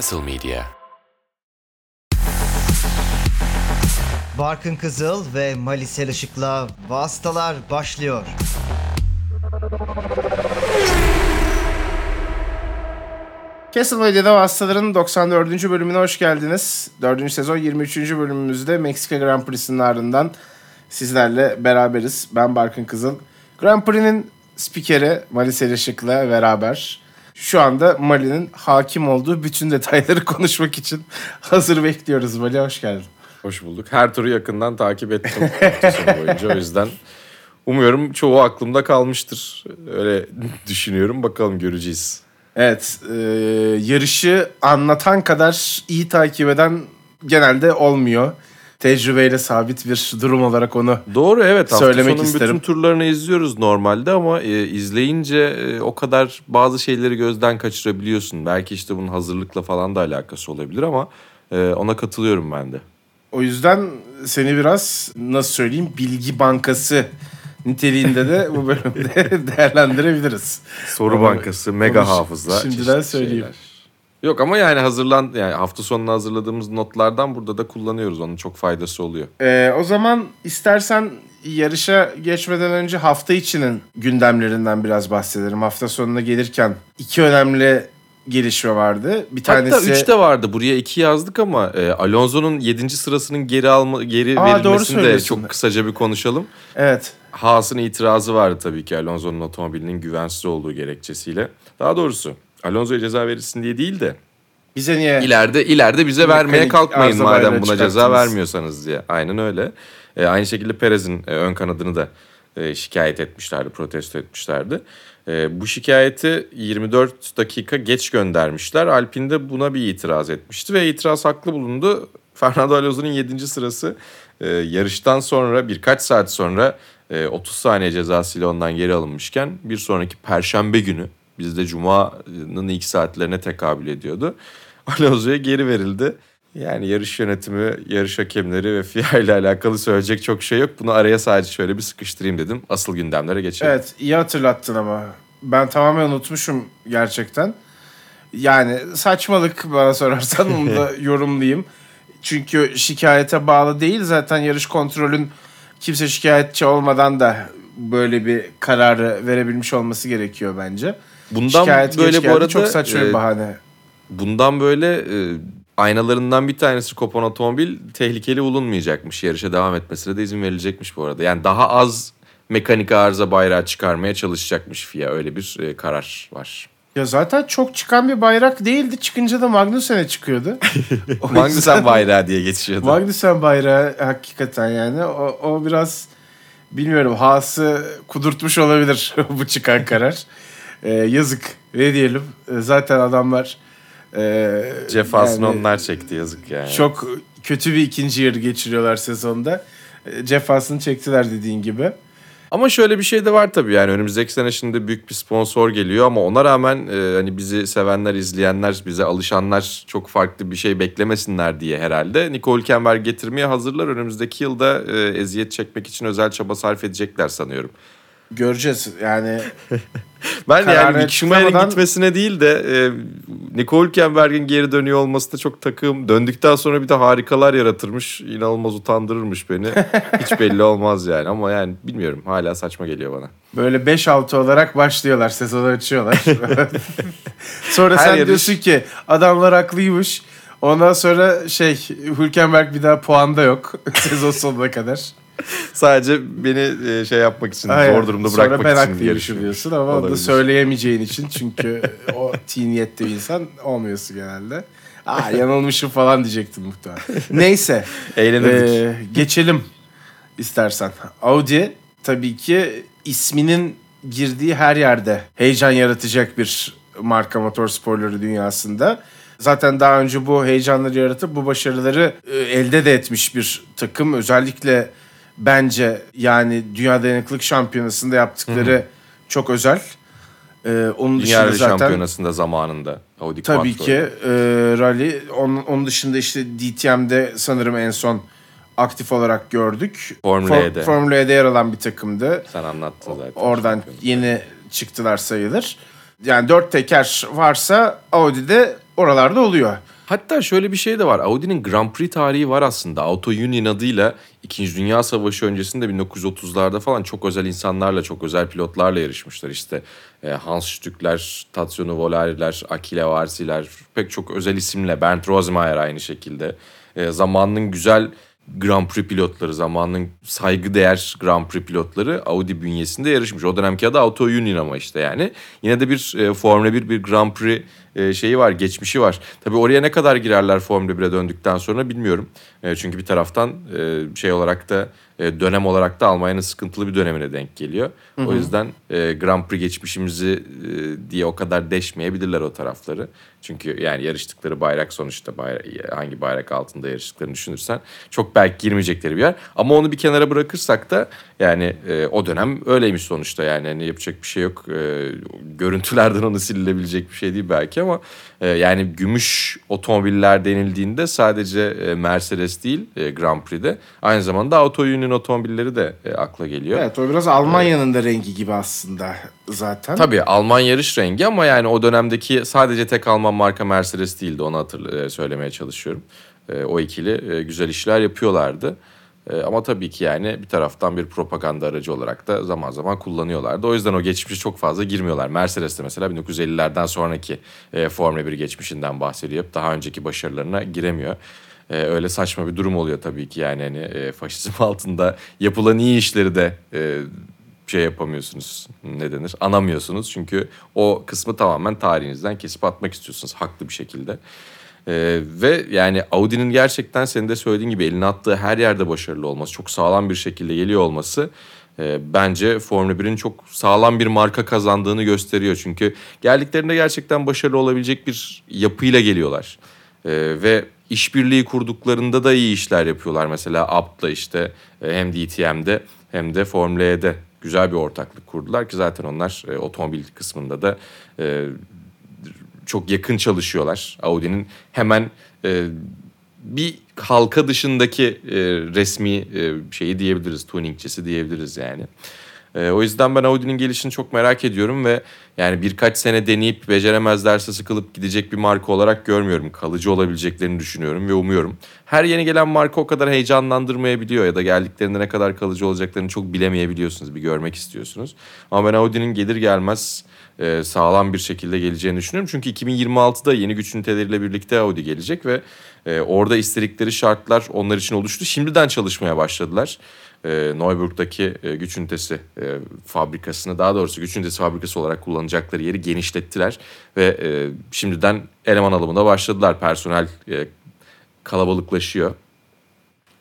Castle Media. Barkın Kızıl ve Malisel Işık'la Vastalar başlıyor. Castle Medya'da Vastaların 94. bölümüne hoş geldiniz. 4. sezon 23. bölümümüzde Meksika Grand Prix'sinin ardından sizlerle beraberiz. Ben Barkın Kızıl. Grand Prix'nin spikeri Malisel Işık'la beraber şu anda Mali'nin hakim olduğu bütün detayları konuşmak için hazır bekliyoruz. Mali hoş geldin. Hoş bulduk. Her turu yakından takip ettim boyunca. O yüzden umuyorum çoğu aklımda kalmıştır. Öyle düşünüyorum. Bakalım göreceğiz. Evet, e, yarışı anlatan kadar iyi takip eden genelde olmuyor. Tecrübeyle sabit bir durum olarak onu Doğru evet. Hafta Söylemek sonun isterim. bütün turlarını izliyoruz normalde ama e, izleyince e, o kadar bazı şeyleri gözden kaçırabiliyorsun. Belki işte bunun hazırlıkla falan da alakası olabilir ama e, ona katılıyorum ben de. O yüzden seni biraz nasıl söyleyeyim bilgi bankası niteliğinde de bu bölümde değerlendirebiliriz. Soru Ama bankası, mega hafıza. şimdiden söyleyeyim. şeyler. Yok ama yani hazırlan yani hafta sonuna hazırladığımız notlardan burada da kullanıyoruz. Onun çok faydası oluyor. Ee, o zaman istersen yarışa geçmeden önce hafta içinin gündemlerinden biraz bahsedelim. Hafta sonuna gelirken iki önemli gelişme vardı. Bir tanesi... Hatta 3 de vardı. Buraya 2 yazdık ama e, Alonso'nun 7. sırasının geri alma geri Aa, verilmesini de çok kısaca bir konuşalım. Evet. Haas'ın itirazı vardı tabii ki Alonso'nun otomobilinin güvensiz olduğu gerekçesiyle. Daha doğrusu Alonso'ya ceza verilsin diye değil de Bize niye... ileride ileride bize vermeye kalkmayın madem buna ceza vermiyorsanız diye. Aynen öyle. E, aynı şekilde Perez'in e, ön kanadını da e, şikayet etmişlerdi, protesto etmişlerdi. E, bu şikayeti 24 dakika geç göndermişler. Alpine de buna bir itiraz etmişti ve itiraz haklı bulundu. Fernando Alonso'nun 7. sırası e, yarıştan sonra birkaç saat sonra e, 30 saniye cezasıyla ondan geri alınmışken bir sonraki perşembe günü bizde Cuma'nın ilk saatlerine tekabül ediyordu. Alonso'ya geri verildi. Yani yarış yönetimi, yarış hakemleri ve FIA ile alakalı söyleyecek çok şey yok. Bunu araya sadece şöyle bir sıkıştırayım dedim. Asıl gündemlere geçelim. Evet iyi hatırlattın ama. Ben tamamen unutmuşum gerçekten. Yani saçmalık bana sorarsan onu da yorumlayayım. Çünkü şikayete bağlı değil zaten yarış kontrolün kimse şikayetçi olmadan da böyle bir kararı verebilmiş olması gerekiyor bence. Bundan Şikayet böyle bu arada çok saçma bir e, bahane. bundan böyle e, aynalarından bir tanesi kopan otomobil tehlikeli bulunmayacakmış. Yarışa devam etmesine de izin verilecekmiş bu arada. Yani daha az mekanik arıza bayrağı çıkarmaya çalışacakmış FIA. Öyle bir e, karar var. Ya zaten çok çıkan bir bayrak değildi. Çıkınca da Magnussen'e çıkıyordu. Magnussen bayrağı diye geçiyordu. Magnussen bayrağı hakikaten yani o, o biraz bilmiyorum Haas'ı kudurtmuş olabilir bu çıkan karar. Ee, yazık ne diyelim Ee, zaten adamlar e, Cefasını yani onlar çekti yazık yani. çok kötü bir ikinci yarı geçiriyorlar sezonda. Ee, Cefasını çektiler dediğin gibi. Ama şöyle bir şey de var tabii yani önümüzdeki sene şimdi büyük bir sponsor geliyor ama ona rağmen e, hani bizi sevenler, izleyenler, bize alışanlar çok farklı bir şey beklemesinler diye herhalde. Nicole Hülkenberg getirmeye hazırlar. Önümüzdeki yılda e, eziyet çekmek için özel çaba sarf edecekler sanıyorum. Göreceğiz yani Ben yani Mick Schumacher'in gitmesine değil de e, Nicole Hülkenberg'in geri dönüyor olması da çok takım. Döndükten sonra bir de harikalar yaratırmış. İnanılmaz utandırırmış beni. Hiç belli olmaz yani ama yani bilmiyorum hala saçma geliyor bana. böyle 5-6 olarak başlıyorlar sezonu açıyorlar. sonra Her sen yarış- diyorsun ki adamlar haklıymış. Ondan sonra şey Hülkenberg bir daha puanda yok sezon sonuna kadar. Sadece beni e, şey yapmak için, Aynen. zor durumda Sonra bırakmak ben için haklıymışım yarışıyor. diyorsun ama onu da söyleyemeyeceğin için çünkü o tiniyette bir insan olmuyorsun genelde. Aa yanılmışım falan diyecektim muhtemelen. Neyse. Eğlenirdik. Ee, geçelim istersen. Audi tabii ki isminin girdiği her yerde heyecan yaratacak bir marka motor sporları dünyasında. Zaten daha önce bu heyecanları yaratıp bu başarıları e, elde de etmiş bir takım. Özellikle bence yani Dünya Dayanıklılık Şampiyonası'nda yaptıkları çok özel. Ee, onun Dünya dışında zaten Şampiyonası'nda zamanında. Audi Tabii Quattro. ki e, rally. Onun, onun dışında işte DTM'de sanırım en son aktif olarak gördük. Formula For- E'de. Formula E'de yer alan bir takımdı. Sen anlattın zaten. Oradan yeni çıktılar sayılır. Yani dört teker varsa Audi'de oralarda oluyor. Hatta şöyle bir şey de var. Audi'nin Grand Prix tarihi var aslında. Auto Union adıyla İkinci Dünya Savaşı öncesinde 1930'larda falan çok özel insanlarla, çok özel pilotlarla yarışmışlar. İşte e, Hans Stückler, Tatsuno Volari'ler, Akile Varsi'ler, pek çok özel isimle. Bernd Rosemeyer aynı şekilde. E, zamanının güzel Grand Prix pilotları, zamanın saygıdeğer Grand Prix pilotları Audi bünyesinde yarışmış. O dönemki adı Auto Union ama işte yani. Yine de bir e, Formula 1 bir Grand Prix e, şeyi var, geçmişi var. Tabii oraya ne kadar girerler Formula 1'e döndükten sonra bilmiyorum. E, çünkü bir taraftan e, şey olarak da e, dönem olarak da Almanya'nın sıkıntılı bir dönemine denk geliyor. Hı hı. O yüzden e, Grand Prix geçmişimizi e, diye o kadar deşmeyebilirler o tarafları. Çünkü yani yarıştıkları bayrak sonuçta bayrak, hangi bayrak altında yarıştıklarını düşünürsen çok belki girmeyecekleri bir yer. Ama onu bir kenara bırakırsak da yani e, o dönem öyleymiş sonuçta yani hani yapacak bir şey yok. E, görüntülerden onu silinebilecek bir şey değil belki ama yani gümüş otomobiller denildiğinde sadece e, Mercedes değil e, Grand Prix'de aynı zamanda Auto Union otomobilleri de e, akla geliyor. Evet o biraz Almanya'nın da rengi gibi aslında zaten. Tabii Alman yarış rengi ama yani o dönemdeki sadece tek Alman marka Mercedes değildi onu hatırla, söylemeye çalışıyorum. E, o ikili güzel işler yapıyorlardı. E, ama tabii ki yani bir taraftan bir propaganda aracı olarak da zaman zaman kullanıyorlardı. O yüzden o geçmişe çok fazla girmiyorlar. Mercedes de mesela 1950'lerden sonraki e, Formula 1 geçmişinden bahsediyor. Daha önceki başarılarına giremiyor. E, öyle saçma bir durum oluyor tabii ki yani hani e, faşizm altında yapılan iyi işleri de e, şey yapamıyorsunuz. Ne denir? Anamıyorsunuz. Çünkü o kısmı tamamen tarihinizden kesip atmak istiyorsunuz haklı bir şekilde. Ee, ve yani Audi'nin gerçekten senin de söylediğin gibi eline attığı her yerde başarılı olması, çok sağlam bir şekilde geliyor olması e, bence Formula 1'in çok sağlam bir marka kazandığını gösteriyor. Çünkü geldiklerinde gerçekten başarılı olabilecek bir yapıyla geliyorlar. E, ve işbirliği kurduklarında da iyi işler yapıyorlar. Mesela Abt'la işte e, hem DTM'de hem de Formula E'de güzel bir ortaklık kurdular ki zaten onlar e, otomobil kısmında da e, çok yakın çalışıyorlar. Audi'nin hemen e, bir halka dışındaki e, resmi e, şeyi diyebiliriz, tuningçisi diyebiliriz yani. E, o yüzden ben Audi'nin gelişini çok merak ediyorum ve yani birkaç sene deneyip beceremezlerse sıkılıp gidecek bir marka olarak görmüyorum. Kalıcı olabileceklerini düşünüyorum ve umuyorum. Her yeni gelen marka o kadar heyecanlandırmayabiliyor ya da geldiklerinde ne kadar kalıcı olacaklarını çok bilemeyebiliyorsunuz. Bir görmek istiyorsunuz. Ama ben Audi'nin gelir gelmez e, sağlam bir şekilde geleceğini düşünüyorum. Çünkü 2026'da yeni güç üniteleriyle birlikte Audi gelecek ve e, orada istedikleri şartlar onlar için oluştu. Şimdiden çalışmaya başladılar. E, Neuburg'daki e, güç ünitesi e, fabrikasını daha doğrusu güç ünitesi fabrikası olarak kullanacakları yeri genişlettiler ve e, şimdiden eleman alımına başladılar. Personel e, kalabalıklaşıyor.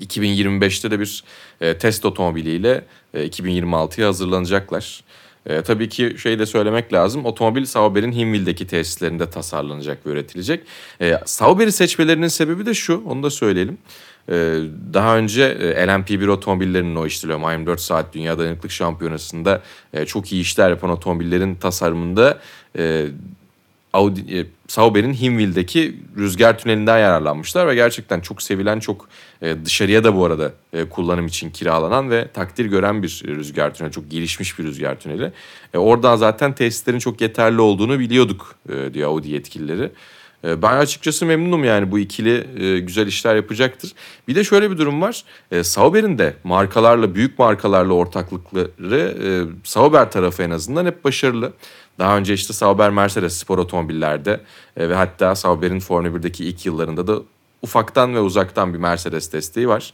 2025'te de bir e, test otomobiliyle e, 2026'ya hazırlanacaklar. E, tabii ki şey de söylemek lazım. Otomobil Sauber'in Hinwil'deki tesislerinde tasarlanacak ve üretilecek. E, Sauber'i seçmelerinin sebebi de şu, onu da söyleyelim. E, daha önce e, LMP1 otomobillerinin o Le 24 saat Dünya Dayanıklık Şampiyonası'nda e, çok iyi işler yapan otomobillerin tasarımında e, Audi, Sauber'in Hinwil'deki rüzgar tünelinden yararlanmışlar ve gerçekten çok sevilen, çok dışarıya da bu arada kullanım için kiralanan ve takdir gören bir rüzgar tüneli. Çok gelişmiş bir rüzgar tüneli. Oradan zaten tesislerin çok yeterli olduğunu biliyorduk diyor Audi yetkilileri. E, ben açıkçası memnunum yani bu ikili e, güzel işler yapacaktır. Bir de şöyle bir durum var. E, Sauber'in de markalarla, büyük markalarla ortaklıkları e, Sauber tarafı en azından hep başarılı. Daha önce işte Sauber Mercedes spor otomobillerde e, ve hatta Sauber'in Formula 1'deki ilk yıllarında da ufaktan ve uzaktan bir Mercedes desteği var.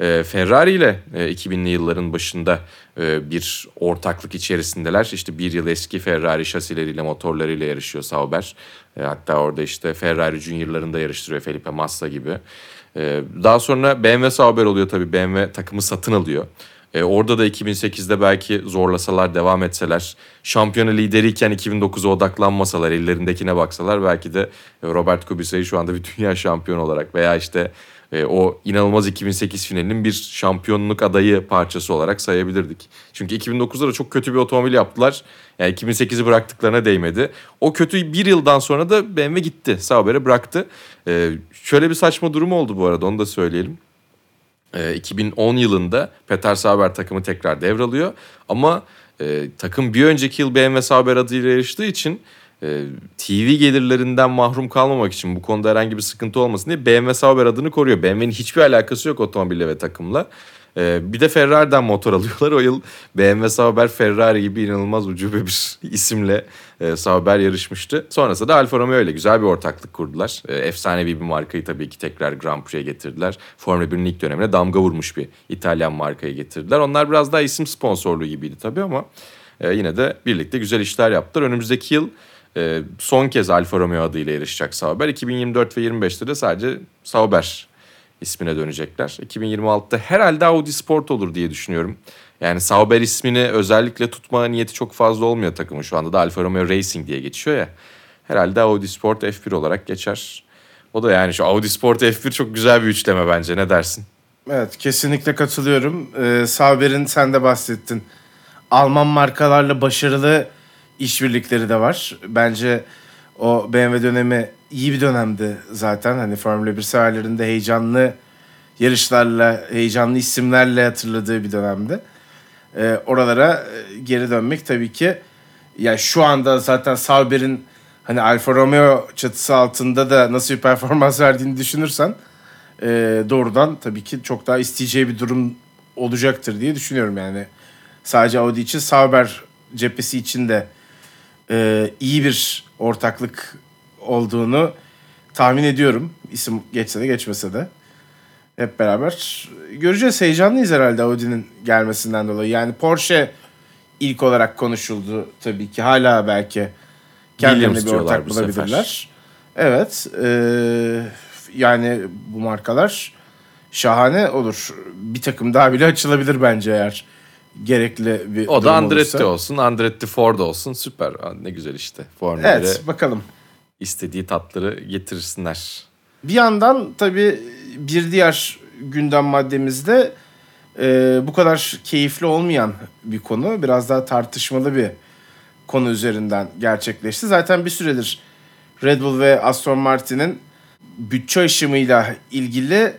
E, Ferrari ile e, 2000'li yılların başında e, bir ortaklık içerisindeler. İşte bir yıl eski Ferrari şasileriyle motorlarıyla yarışıyor Sauber. E, hatta orada işte Ferrari Junior'larında yarıştırıyor Felipe Massa gibi. E, daha sonra BMW Sauber oluyor tabii. BMW takımı satın alıyor. E, orada da 2008'de belki zorlasalar, devam etseler, şampiyona lideriyken 2009'a odaklanmasalar, ellerindekine baksalar belki de Robert Kubica'yı şu anda bir dünya şampiyonu olarak veya işte e, o inanılmaz 2008 finalinin bir şampiyonluk adayı parçası olarak sayabilirdik. Çünkü 2009'da da çok kötü bir otomobil yaptılar. Yani 2008'i bıraktıklarına değmedi. O kötü bir yıldan sonra da BMW gitti. Sauber'e bıraktı. E, şöyle bir saçma durum oldu bu arada onu da söyleyelim. 2010 ee, yılında Peter Sauber takımı tekrar devralıyor. Ama e, takım bir önceki yıl BMW Sauber adıyla yarıştığı için e, TV gelirlerinden mahrum kalmamak için bu konuda herhangi bir sıkıntı olmasın diye BMW Sauber adını koruyor. BMW'nin hiçbir alakası yok otomobille ve takımla. E, bir de Ferrari'den motor alıyorlar. O yıl BMW Sauber Ferrari gibi inanılmaz ucube bir isimle e, Sauber yarışmıştı. Sonrasında da Alfa Romeo ile güzel bir ortaklık kurdular. E, efsanevi bir markayı tabii ki tekrar Grand Prix'e getirdiler. Formula 1'in ilk dönemine damga vurmuş bir İtalyan markayı getirdiler. Onlar biraz daha isim sponsorluğu gibiydi tabii ama e, yine de birlikte güzel işler yaptılar. Önümüzdeki yıl e, son kez Alfa Romeo adıyla yarışacak Sauber. 2024 ve 25'te de sadece Sauber ismine dönecekler. 2026'da herhalde Audi Sport olur diye düşünüyorum. Yani Sauber ismini özellikle tutma niyeti çok fazla olmuyor takımın şu anda da Alfa Romeo Racing diye geçiyor ya. Herhalde Audi Sport F1 olarak geçer. O da yani şu Audi Sport F1 çok güzel bir üçleme bence ne dersin? Evet kesinlikle katılıyorum. Ee, Sauber'in sen de bahsettin. Alman markalarla başarılı işbirlikleri de var. Bence o BMW dönemi iyi bir dönemdi zaten. Hani Formula 1 severlerinde heyecanlı yarışlarla, heyecanlı isimlerle hatırladığı bir dönemdi. Ee, oralara e, geri dönmek tabii ki ya şu anda zaten Sauber'in hani Alfa Romeo çatısı altında da nasıl bir performans verdiğini düşünürsen e, doğrudan tabii ki çok daha isteyeceği bir durum olacaktır diye düşünüyorum yani. Sadece Audi için Sauber cephesi için de e, iyi bir ortaklık olduğunu tahmin ediyorum. İsim geçse de geçmese de. Hep beraber göreceğiz. Heyecanlıyız herhalde Audi'nin gelmesinden dolayı. Yani Porsche ilk olarak konuşuldu tabii ki. Hala belki kendilerine bir ortak bu sefer. bulabilirler. Evet. e, yani bu markalar şahane olur. Bir takım daha bile açılabilir bence eğer gerekli bir O da Andretti olursa. olsun, Andretti Ford olsun süper. Ne güzel işte. Formula Evet bakalım. istediği tatları getirsinler. Bir yandan tabii bir diğer gündem maddemizde e, bu kadar keyifli olmayan bir konu. Biraz daha tartışmalı bir konu üzerinden gerçekleşti. Zaten bir süredir Red Bull ve Aston Martin'in bütçe aşımıyla ilgili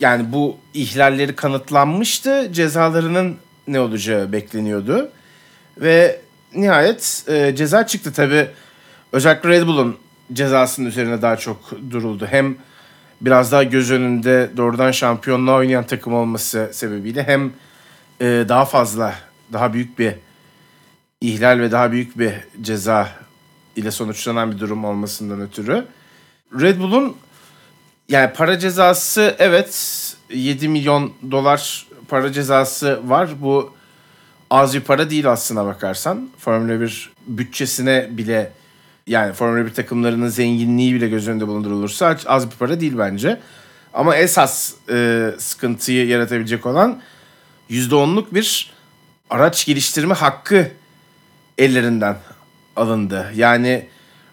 yani bu ihlalleri kanıtlanmıştı. Cezalarının ne olacağı bekleniyordu. Ve nihayet e, ceza çıktı tabii. Özellikle Red Bull'un cezasının üzerine daha çok duruldu. Hem biraz daha göz önünde doğrudan şampiyonluğa oynayan takım olması sebebiyle hem e, daha fazla, daha büyük bir ihlal ve daha büyük bir ceza ile sonuçlanan bir durum olmasından ötürü. Red Bull'un yani para cezası evet 7 milyon dolar para cezası var. Bu az bir para değil aslına bakarsan. Formula 1 bütçesine bile yani Formula 1 takımlarının zenginliği bile göz önünde bulundurulursa az bir para değil bence. Ama esas e, sıkıntıyı yaratabilecek olan %10'luk bir araç geliştirme hakkı ellerinden alındı. Yani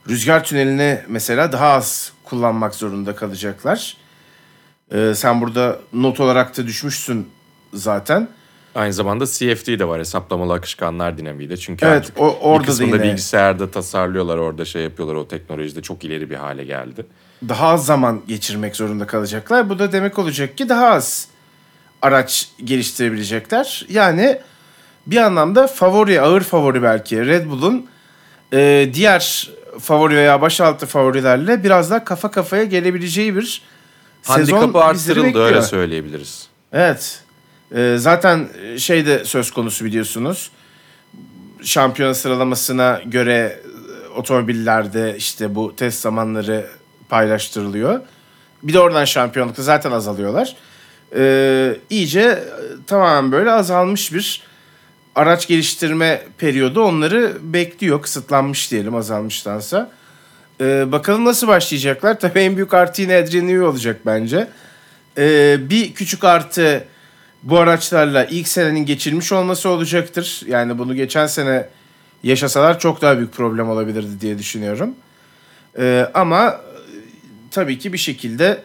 rüzgar tünelini mesela daha az kullanmak zorunda kalacaklar. E, sen burada not olarak da düşmüşsün zaten. Aynı zamanda CFD de var hesaplamalı akışkanlar dinamiği de. Çünkü Evet, o- orada bir da kısmında yine- bilgisayarda tasarlıyorlar orada şey yapıyorlar o teknolojide çok ileri bir hale geldi. daha az zaman geçirmek zorunda kalacaklar. Bu da demek olacak ki daha az araç geliştirebilecekler. Yani bir anlamda favori, ağır favori belki Red Bull'un e, diğer favori veya başaltı favorilerle biraz daha kafa kafaya gelebileceği bir sezon Handikapı arttırıldı öyle söyleyebiliriz. Evet. Ee, zaten şey de söz konusu biliyorsunuz. Şampiyon sıralamasına göre e, otomobillerde işte bu test zamanları paylaştırılıyor. Bir de oradan şampiyonlukta zaten azalıyorlar. Ee, iyice e, tamamen böyle azalmış bir araç geliştirme periyodu onları bekliyor. Kısıtlanmış diyelim azalmıştansa. Ee, bakalım nasıl başlayacaklar. Tabii en büyük artı yine Adrian Newey olacak bence. Ee, bir küçük artı bu araçlarla ilk senenin geçilmiş olması olacaktır. Yani bunu geçen sene yaşasalar çok daha büyük problem olabilirdi diye düşünüyorum. Ee, ama e, tabii ki bir şekilde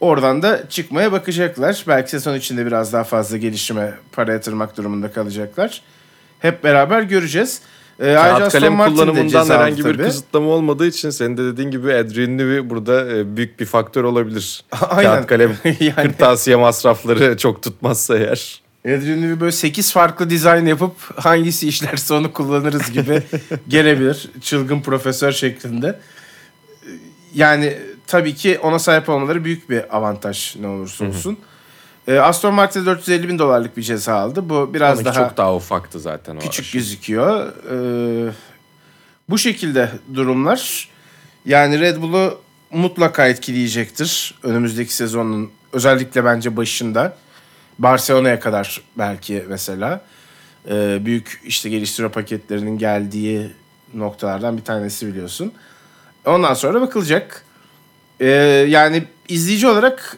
oradan da çıkmaya bakacaklar. Belki sezon içinde biraz daha fazla gelişime para yatırmak durumunda kalacaklar. Hep beraber göreceğiz. Ayrıca Kağıt kalem kullanımından herhangi bir tabii. kısıtlama olmadığı için senin de dediğin gibi Newey burada e, büyük bir faktör olabilir. Aynen. Kağıt kalem Yani- kırtasiye masrafları çok tutmazsa eğer. Newey böyle 8 farklı dizayn yapıp hangisi işlerse onu kullanırız gibi gelebilir. Çılgın profesör şeklinde. Yani tabii ki ona sahip olmaları büyük bir avantaj ne olursa olsun. Ee, Aston Martin 450 bin dolarlık bir ceza aldı. Bu biraz Ama daha çok daha ufaktı zaten o. küçük aşı. gözüküyor. Ee, bu şekilde durumlar. Yani Red Bull'u mutlaka etkileyecektir önümüzdeki sezonun özellikle bence başında. Barcelona'ya kadar belki mesela Ee, büyük işte geliştirme paketlerinin geldiği noktalardan bir tanesi biliyorsun. Ondan sonra bakılacak. Ee, yani izleyici olarak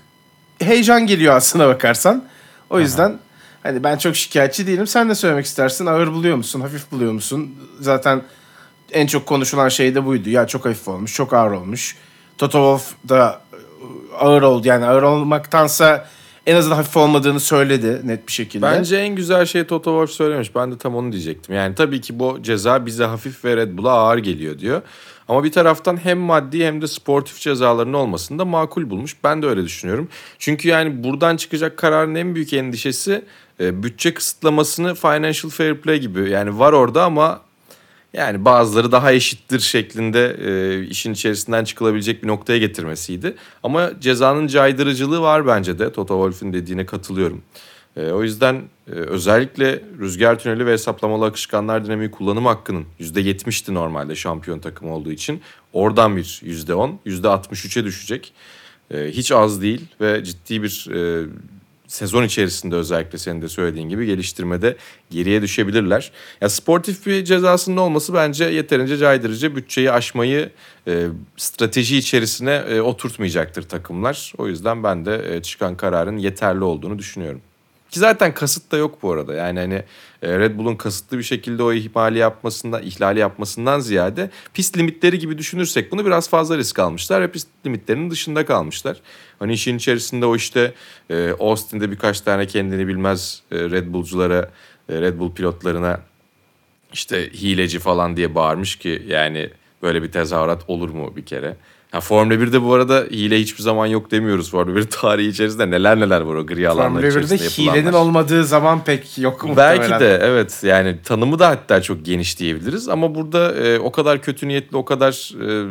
heyecan geliyor aslına bakarsan. O yüzden hani ben çok şikayetçi değilim. Sen de söylemek istersin. Ağır buluyor musun? Hafif buluyor musun? Zaten en çok konuşulan şey de buydu. Ya çok hafif olmuş, çok ağır olmuş. Toto Wolff da ağır oldu. Yani ağır olmaktansa en azından hafif olmadığını söyledi net bir şekilde. Bence en güzel şey Toto Wolff söylemiş. Ben de tam onu diyecektim. Yani tabii ki bu ceza bize hafif ve Red Bull'a ağır geliyor diyor. Ama bir taraftan hem maddi hem de sportif cezaların olmasını da makul bulmuş. Ben de öyle düşünüyorum. Çünkü yani buradan çıkacak kararın en büyük endişesi e, bütçe kısıtlamasını financial fair play gibi. Yani var orada ama yani bazıları daha eşittir şeklinde e, işin içerisinden çıkılabilecek bir noktaya getirmesiydi. Ama cezanın caydırıcılığı var bence de. Toto Wolff'ün dediğine katılıyorum. E, o yüzden e, özellikle rüzgar tüneli ve hesaplamalı akışkanlar dinamiği kullanım hakkının %70'ti normalde şampiyon takım olduğu için. Oradan bir %10, %63'e düşecek. E, hiç az değil ve ciddi bir e, sezon içerisinde özellikle senin de söylediğin gibi geliştirmede geriye düşebilirler. Ya sportif bir cezasının olması bence yeterince caydırıcı. Bütçeyi aşmayı e, strateji içerisine e, oturtmayacaktır takımlar. O yüzden ben de e, çıkan kararın yeterli olduğunu düşünüyorum. Ki zaten kasıt da yok bu arada. Yani hani e, Red Bull'un kasıtlı bir şekilde o ihmali yapmasından, ihlali yapmasından ziyade pist limitleri gibi düşünürsek bunu biraz fazla risk almışlar ve pist limitlerinin dışında kalmışlar. Hani işin içerisinde o işte e, Austin'de birkaç tane kendini bilmez e, Red Bull'culara, Red Bull pilotlarına işte hileci falan diye bağırmış ki yani böyle bir tezahürat olur mu bir kere? Ha, Formula 1'de bu arada hile hiçbir zaman yok demiyoruz. Formula 1 tarihi içerisinde neler neler var o gri alanlar Formula 1'de içerisinde hilenin olmadığı zaman pek yok muhtemelen. Belki de evet yani tanımı da hatta çok geniş diyebiliriz ama burada e, o kadar kötü niyetli o kadar e,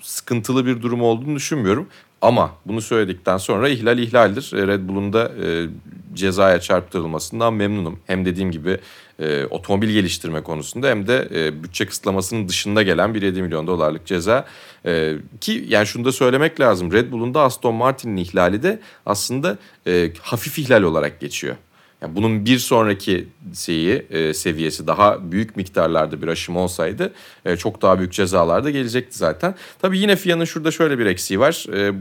sıkıntılı bir durum olduğunu düşünmüyorum. Ama bunu söyledikten sonra ihlal ihlaldir. E, Red Bull'un da e, cezaya çarptırılmasından memnunum. Hem dediğim gibi e, otomobil geliştirme konusunda hem de e, bütçe kısıtlamasının dışında gelen bir 7 milyon dolarlık ceza. E, ki yani şunu da söylemek lazım. Red Bull'un da Aston Martin'in ihlali de aslında e, hafif ihlal olarak geçiyor. Yani bunun bir sonraki şeyi, e, seviyesi daha büyük miktarlarda bir aşım olsaydı e, çok daha büyük cezalar da gelecekti zaten. Tabii yine FIA'nın şurada şöyle bir eksiği var. E,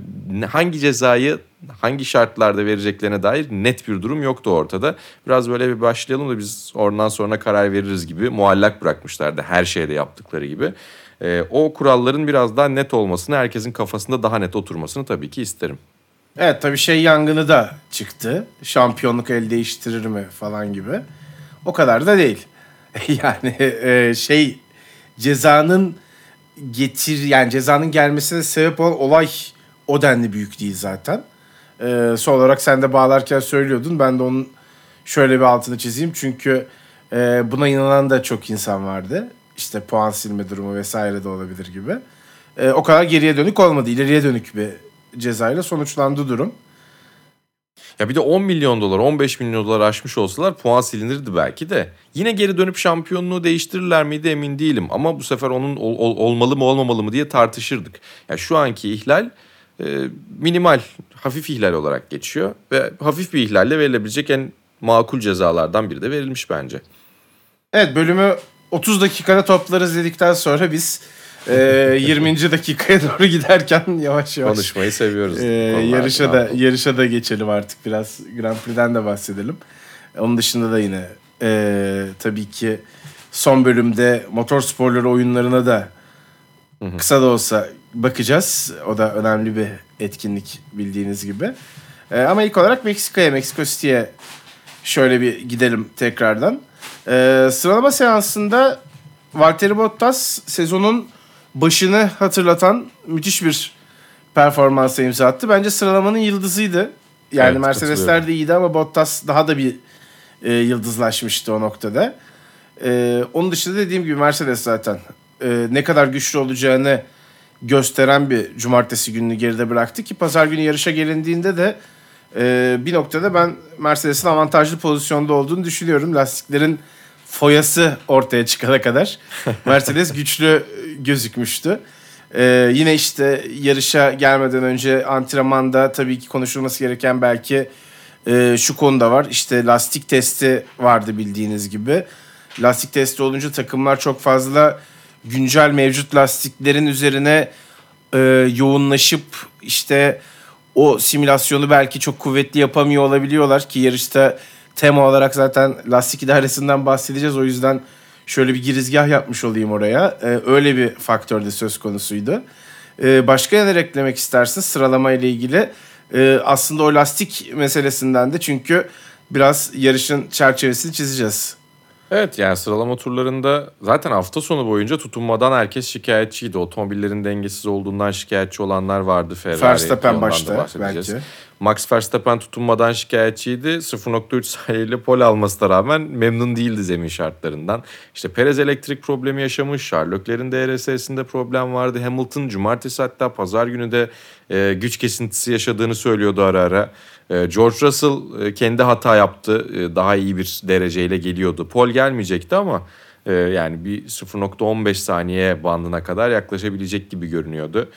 hangi cezayı hangi şartlarda vereceklerine dair net bir durum yoktu ortada. Biraz böyle bir başlayalım da biz oradan sonra karar veririz gibi muallak bırakmışlardı her şeyde yaptıkları gibi. E, o kuralların biraz daha net olmasını, herkesin kafasında daha net oturmasını tabii ki isterim. Evet tabii şey yangını da çıktı. Şampiyonluk el değiştirir mi falan gibi. O kadar da değil. yani e, şey cezanın getir yani cezanın gelmesine sebep olan olay o denli büyük değil zaten. E, son olarak sen de bağlarken söylüyordun. Ben de onun şöyle bir altını çizeyim. Çünkü e, buna inanan da çok insan vardı. İşte puan silme durumu vesaire de olabilir gibi. E, o kadar geriye dönük olmadı. İleriye dönük bir cezayla sonuçlandı durum. Ya bir de 10 milyon dolar, 15 milyon dolar aşmış olsalar puan silinirdi belki de. Yine geri dönüp şampiyonluğu değiştirirler miydi emin değilim. Ama bu sefer onun ol- ol- olmalı mı olmamalı mı diye tartışırdık. Ya şu anki ihlal e, minimal, hafif ihlal olarak geçiyor. Ve hafif bir ihlalle verilebilecek en makul cezalardan biri de verilmiş bence. Evet bölümü 30 dakikada toplarız dedikten sonra biz e, 20. dakikaya doğru giderken yavaş yavaş Konuşmayı seviyoruz. e, yarışa da yarışa da geçelim artık biraz Grand Prix'den de bahsedelim. Onun dışında da yine e, tabii ki son bölümde motor sporları oyunlarına da kısa da olsa bakacağız. O da önemli bir etkinlik bildiğiniz gibi. E, ama ilk olarak Meksika'ya, Meksiko City'ye şöyle bir gidelim tekrardan. E, sıralama seansında Valtteri Bottas sezonun başını hatırlatan müthiş bir performansa imza attı. Bence sıralamanın yıldızıydı. Yani Evet, Mercedesler de iyiydi ama Bottas daha da bir e, yıldızlaşmıştı o noktada. E, onun dışında dediğim gibi Mercedes zaten e, ne kadar güçlü olacağını gösteren bir cumartesi gününü geride bıraktı ki pazar günü yarışa gelindiğinde de e, bir noktada ben Mercedes'in avantajlı pozisyonda olduğunu düşünüyorum. Lastiklerin foyası ortaya çıkana kadar Mercedes güçlü gözükmüştü. Ee, yine işte yarışa gelmeden önce antrenmanda tabii ki konuşulması gereken belki e, şu konuda var. İşte lastik testi vardı bildiğiniz gibi. Lastik testi olunca takımlar çok fazla güncel mevcut lastiklerin üzerine e, yoğunlaşıp işte o simülasyonu belki çok kuvvetli yapamıyor olabiliyorlar ki yarışta tema olarak zaten lastik idaresinden bahsedeceğiz. O yüzden şöyle bir girizgah yapmış olayım oraya. Ee, öyle bir faktör de söz konusuydu. Ee, başka neler eklemek istersin sıralama ile ilgili? Ee, aslında o lastik meselesinden de çünkü biraz yarışın çerçevesini çizeceğiz. Evet yani sıralama turlarında zaten hafta sonu boyunca tutunmadan herkes şikayetçiydi. Otomobillerin dengesiz olduğundan şikayetçi olanlar vardı. Ferrari, Verstappen başta belki. Max Verstappen tutunmadan şikayetçiydi. 0.3 saniyeyle pole almasına rağmen memnun değildi zemin şartlarından. İşte Perez elektrik problemi yaşamış. Sherlock'lerin DRS'sinde problem vardı. Hamilton cumartesi hatta pazar günü de e, güç kesintisi yaşadığını söylüyordu ara ara. E, George Russell e, kendi hata yaptı. E, daha iyi bir dereceyle geliyordu. Pol gelmeyecekti ama e, yani bir 0.15 saniye bandına kadar yaklaşabilecek gibi görünüyordu.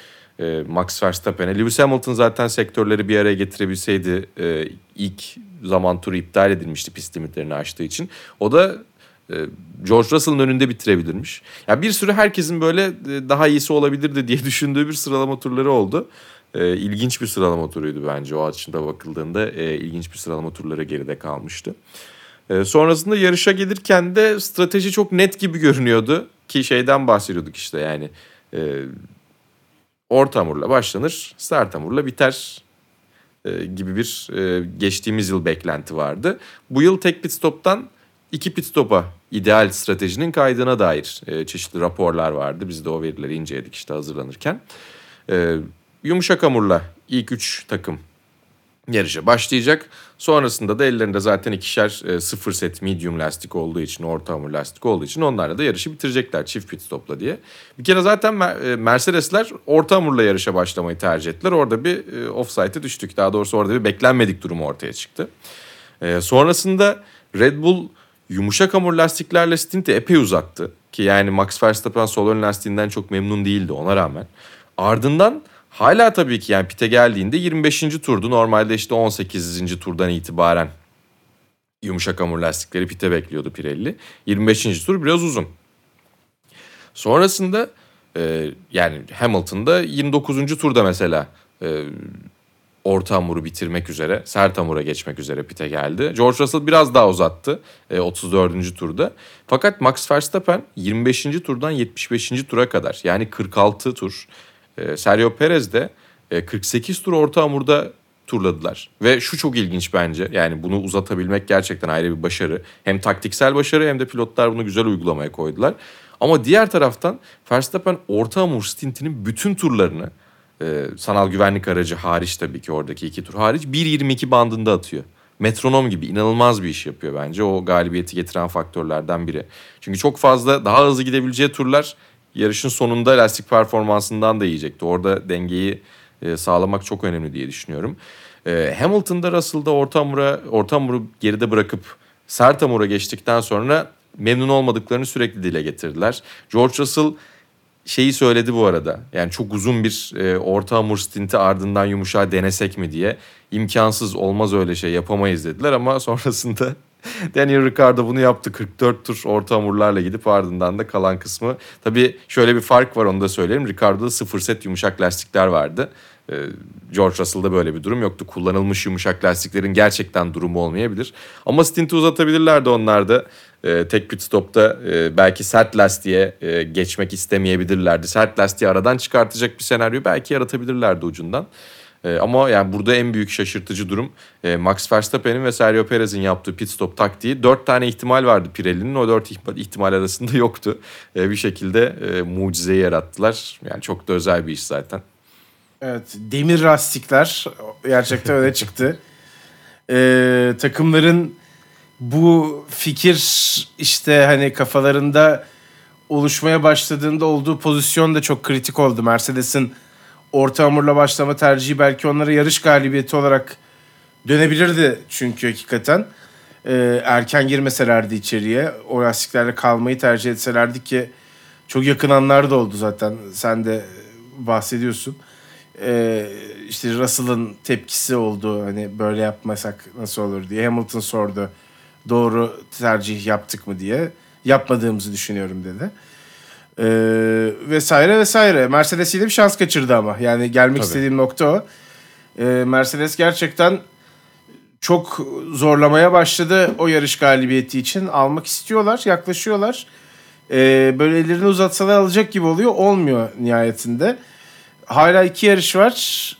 Max Verstappen'e. Lewis Hamilton zaten sektörleri bir araya getirebilseydi ilk zaman turu iptal edilmişti pist limitlerini aştığı için. O da George Russell'ın önünde bitirebilirmiş. Ya bir sürü herkesin böyle daha iyisi olabilirdi diye düşündüğü bir sıralama turları oldu. E, ilginç bir sıralama turuydu bence o açıdan bakıldığında e, ilginç bir sıralama turları geride kalmıştı. E, sonrasında yarışa gelirken de strateji çok net gibi görünüyordu ki şeyden bahsediyorduk işte yani e, orta hamurla başlanır, start hamurla biter e, gibi bir e, geçtiğimiz yıl beklenti vardı. Bu yıl tek pit stop'tan iki pit stop'a ideal stratejinin kaydına dair e, çeşitli raporlar vardı. Biz de o verileri inceledik işte hazırlanırken. E, yumuşak hamurla ilk üç takım yarışa başlayacak. Sonrasında da ellerinde zaten ikişer e, sıfır set medium lastik olduğu için, orta hamur lastik olduğu için onlarla da yarışı bitirecekler çift pit stopla diye. Bir kere zaten e, Mercedesler orta hamurla yarışa başlamayı tercih ettiler. Orada bir e, offside'e düştük. Daha doğrusu orada bir beklenmedik durum ortaya çıktı. E, sonrasında Red Bull yumuşak hamur lastiklerle stinti epey uzattı. Ki yani Max Verstappen sol ön lastiğinden çok memnun değildi ona rağmen. Ardından Hala tabii ki yani pite geldiğinde 25. turdu. Normalde işte 18. turdan itibaren yumuşak hamur lastikleri pite bekliyordu Pirelli. 25. tur biraz uzun. Sonrasında e, yani Hamilton'da 29. turda mesela e, orta hamuru bitirmek üzere, sert hamura geçmek üzere pite geldi. George Russell biraz daha uzattı e, 34. turda. Fakat Max Verstappen 25. turdan 75. tura kadar yani 46 tur e, Sergio Perez de e, 48 tur orta hamurda turladılar. Ve şu çok ilginç bence. Yani bunu uzatabilmek gerçekten ayrı bir başarı. Hem taktiksel başarı hem de pilotlar bunu güzel uygulamaya koydular. Ama diğer taraftan Verstappen orta hamur stintinin bütün turlarını e, sanal güvenlik aracı hariç tabii ki oradaki iki tur hariç 1.22 bandında atıyor. Metronom gibi inanılmaz bir iş yapıyor bence. O galibiyeti getiren faktörlerden biri. Çünkü çok fazla daha hızlı gidebileceği turlar yarışın sonunda lastik performansından da yiyecekti. Orada dengeyi e, sağlamak çok önemli diye düşünüyorum. E, Hamilton'da Russell'da orta hamura, orta hamuru geride bırakıp sert hamura geçtikten sonra memnun olmadıklarını sürekli dile getirdiler. George Russell şeyi söyledi bu arada. Yani çok uzun bir e, orta hamur stinti ardından yumuşağı denesek mi diye. imkansız olmaz öyle şey yapamayız dediler ama sonrasında Daniel Ricciardo bunu yaptı. 44 tur orta hamurlarla gidip ardından da kalan kısmı. Tabii şöyle bir fark var onu da söyleyeyim. Ricardo'da sıfır set yumuşak lastikler vardı. Ee, George Russell'da böyle bir durum yoktu. Kullanılmış yumuşak lastiklerin gerçekten durumu olmayabilir. Ama stinti uzatabilirlerdi onlar da. Ee, tek pit stopta e, belki sert lastiğe e, geçmek istemeyebilirlerdi. Sert lastiği aradan çıkartacak bir senaryo belki yaratabilirlerdi ucundan. E, ama yani burada en büyük şaşırtıcı durum e, Max Verstappen'in ve Sergio Perez'in yaptığı pit stop taktiği. Dört tane ihtimal vardı Pirelli'nin. O dört ihtimal arasında yoktu. E, bir şekilde e, mucizeyi yarattılar. Yani çok da özel bir iş zaten. Evet. Demir lastikler gerçekten öne çıktı. E, takımların bu fikir işte hani kafalarında oluşmaya başladığında olduğu pozisyon da çok kritik oldu. Mercedes'in orta hamurla başlama tercihi belki onlara yarış galibiyeti olarak dönebilirdi çünkü hakikaten. Ee, erken girmeselerdi içeriye, o lastiklerle kalmayı tercih etselerdi ki çok yakın anlar da oldu zaten. Sen de bahsediyorsun. Ee, işte Russell'ın tepkisi oldu. Hani böyle yapmasak nasıl olur diye. Hamilton sordu. Doğru tercih yaptık mı diye. Yapmadığımızı düşünüyorum dedi. Ee, vesaire vesaire. Mercedes yine bir şans kaçırdı ama. Yani gelmek Tabii. istediğim nokta o. Ee, Mercedes gerçekten çok zorlamaya başladı o yarış galibiyeti için. Almak istiyorlar, yaklaşıyorlar. Ee, böyle ellerini uzatsalar alacak gibi oluyor. Olmuyor nihayetinde. Hala iki yarış var.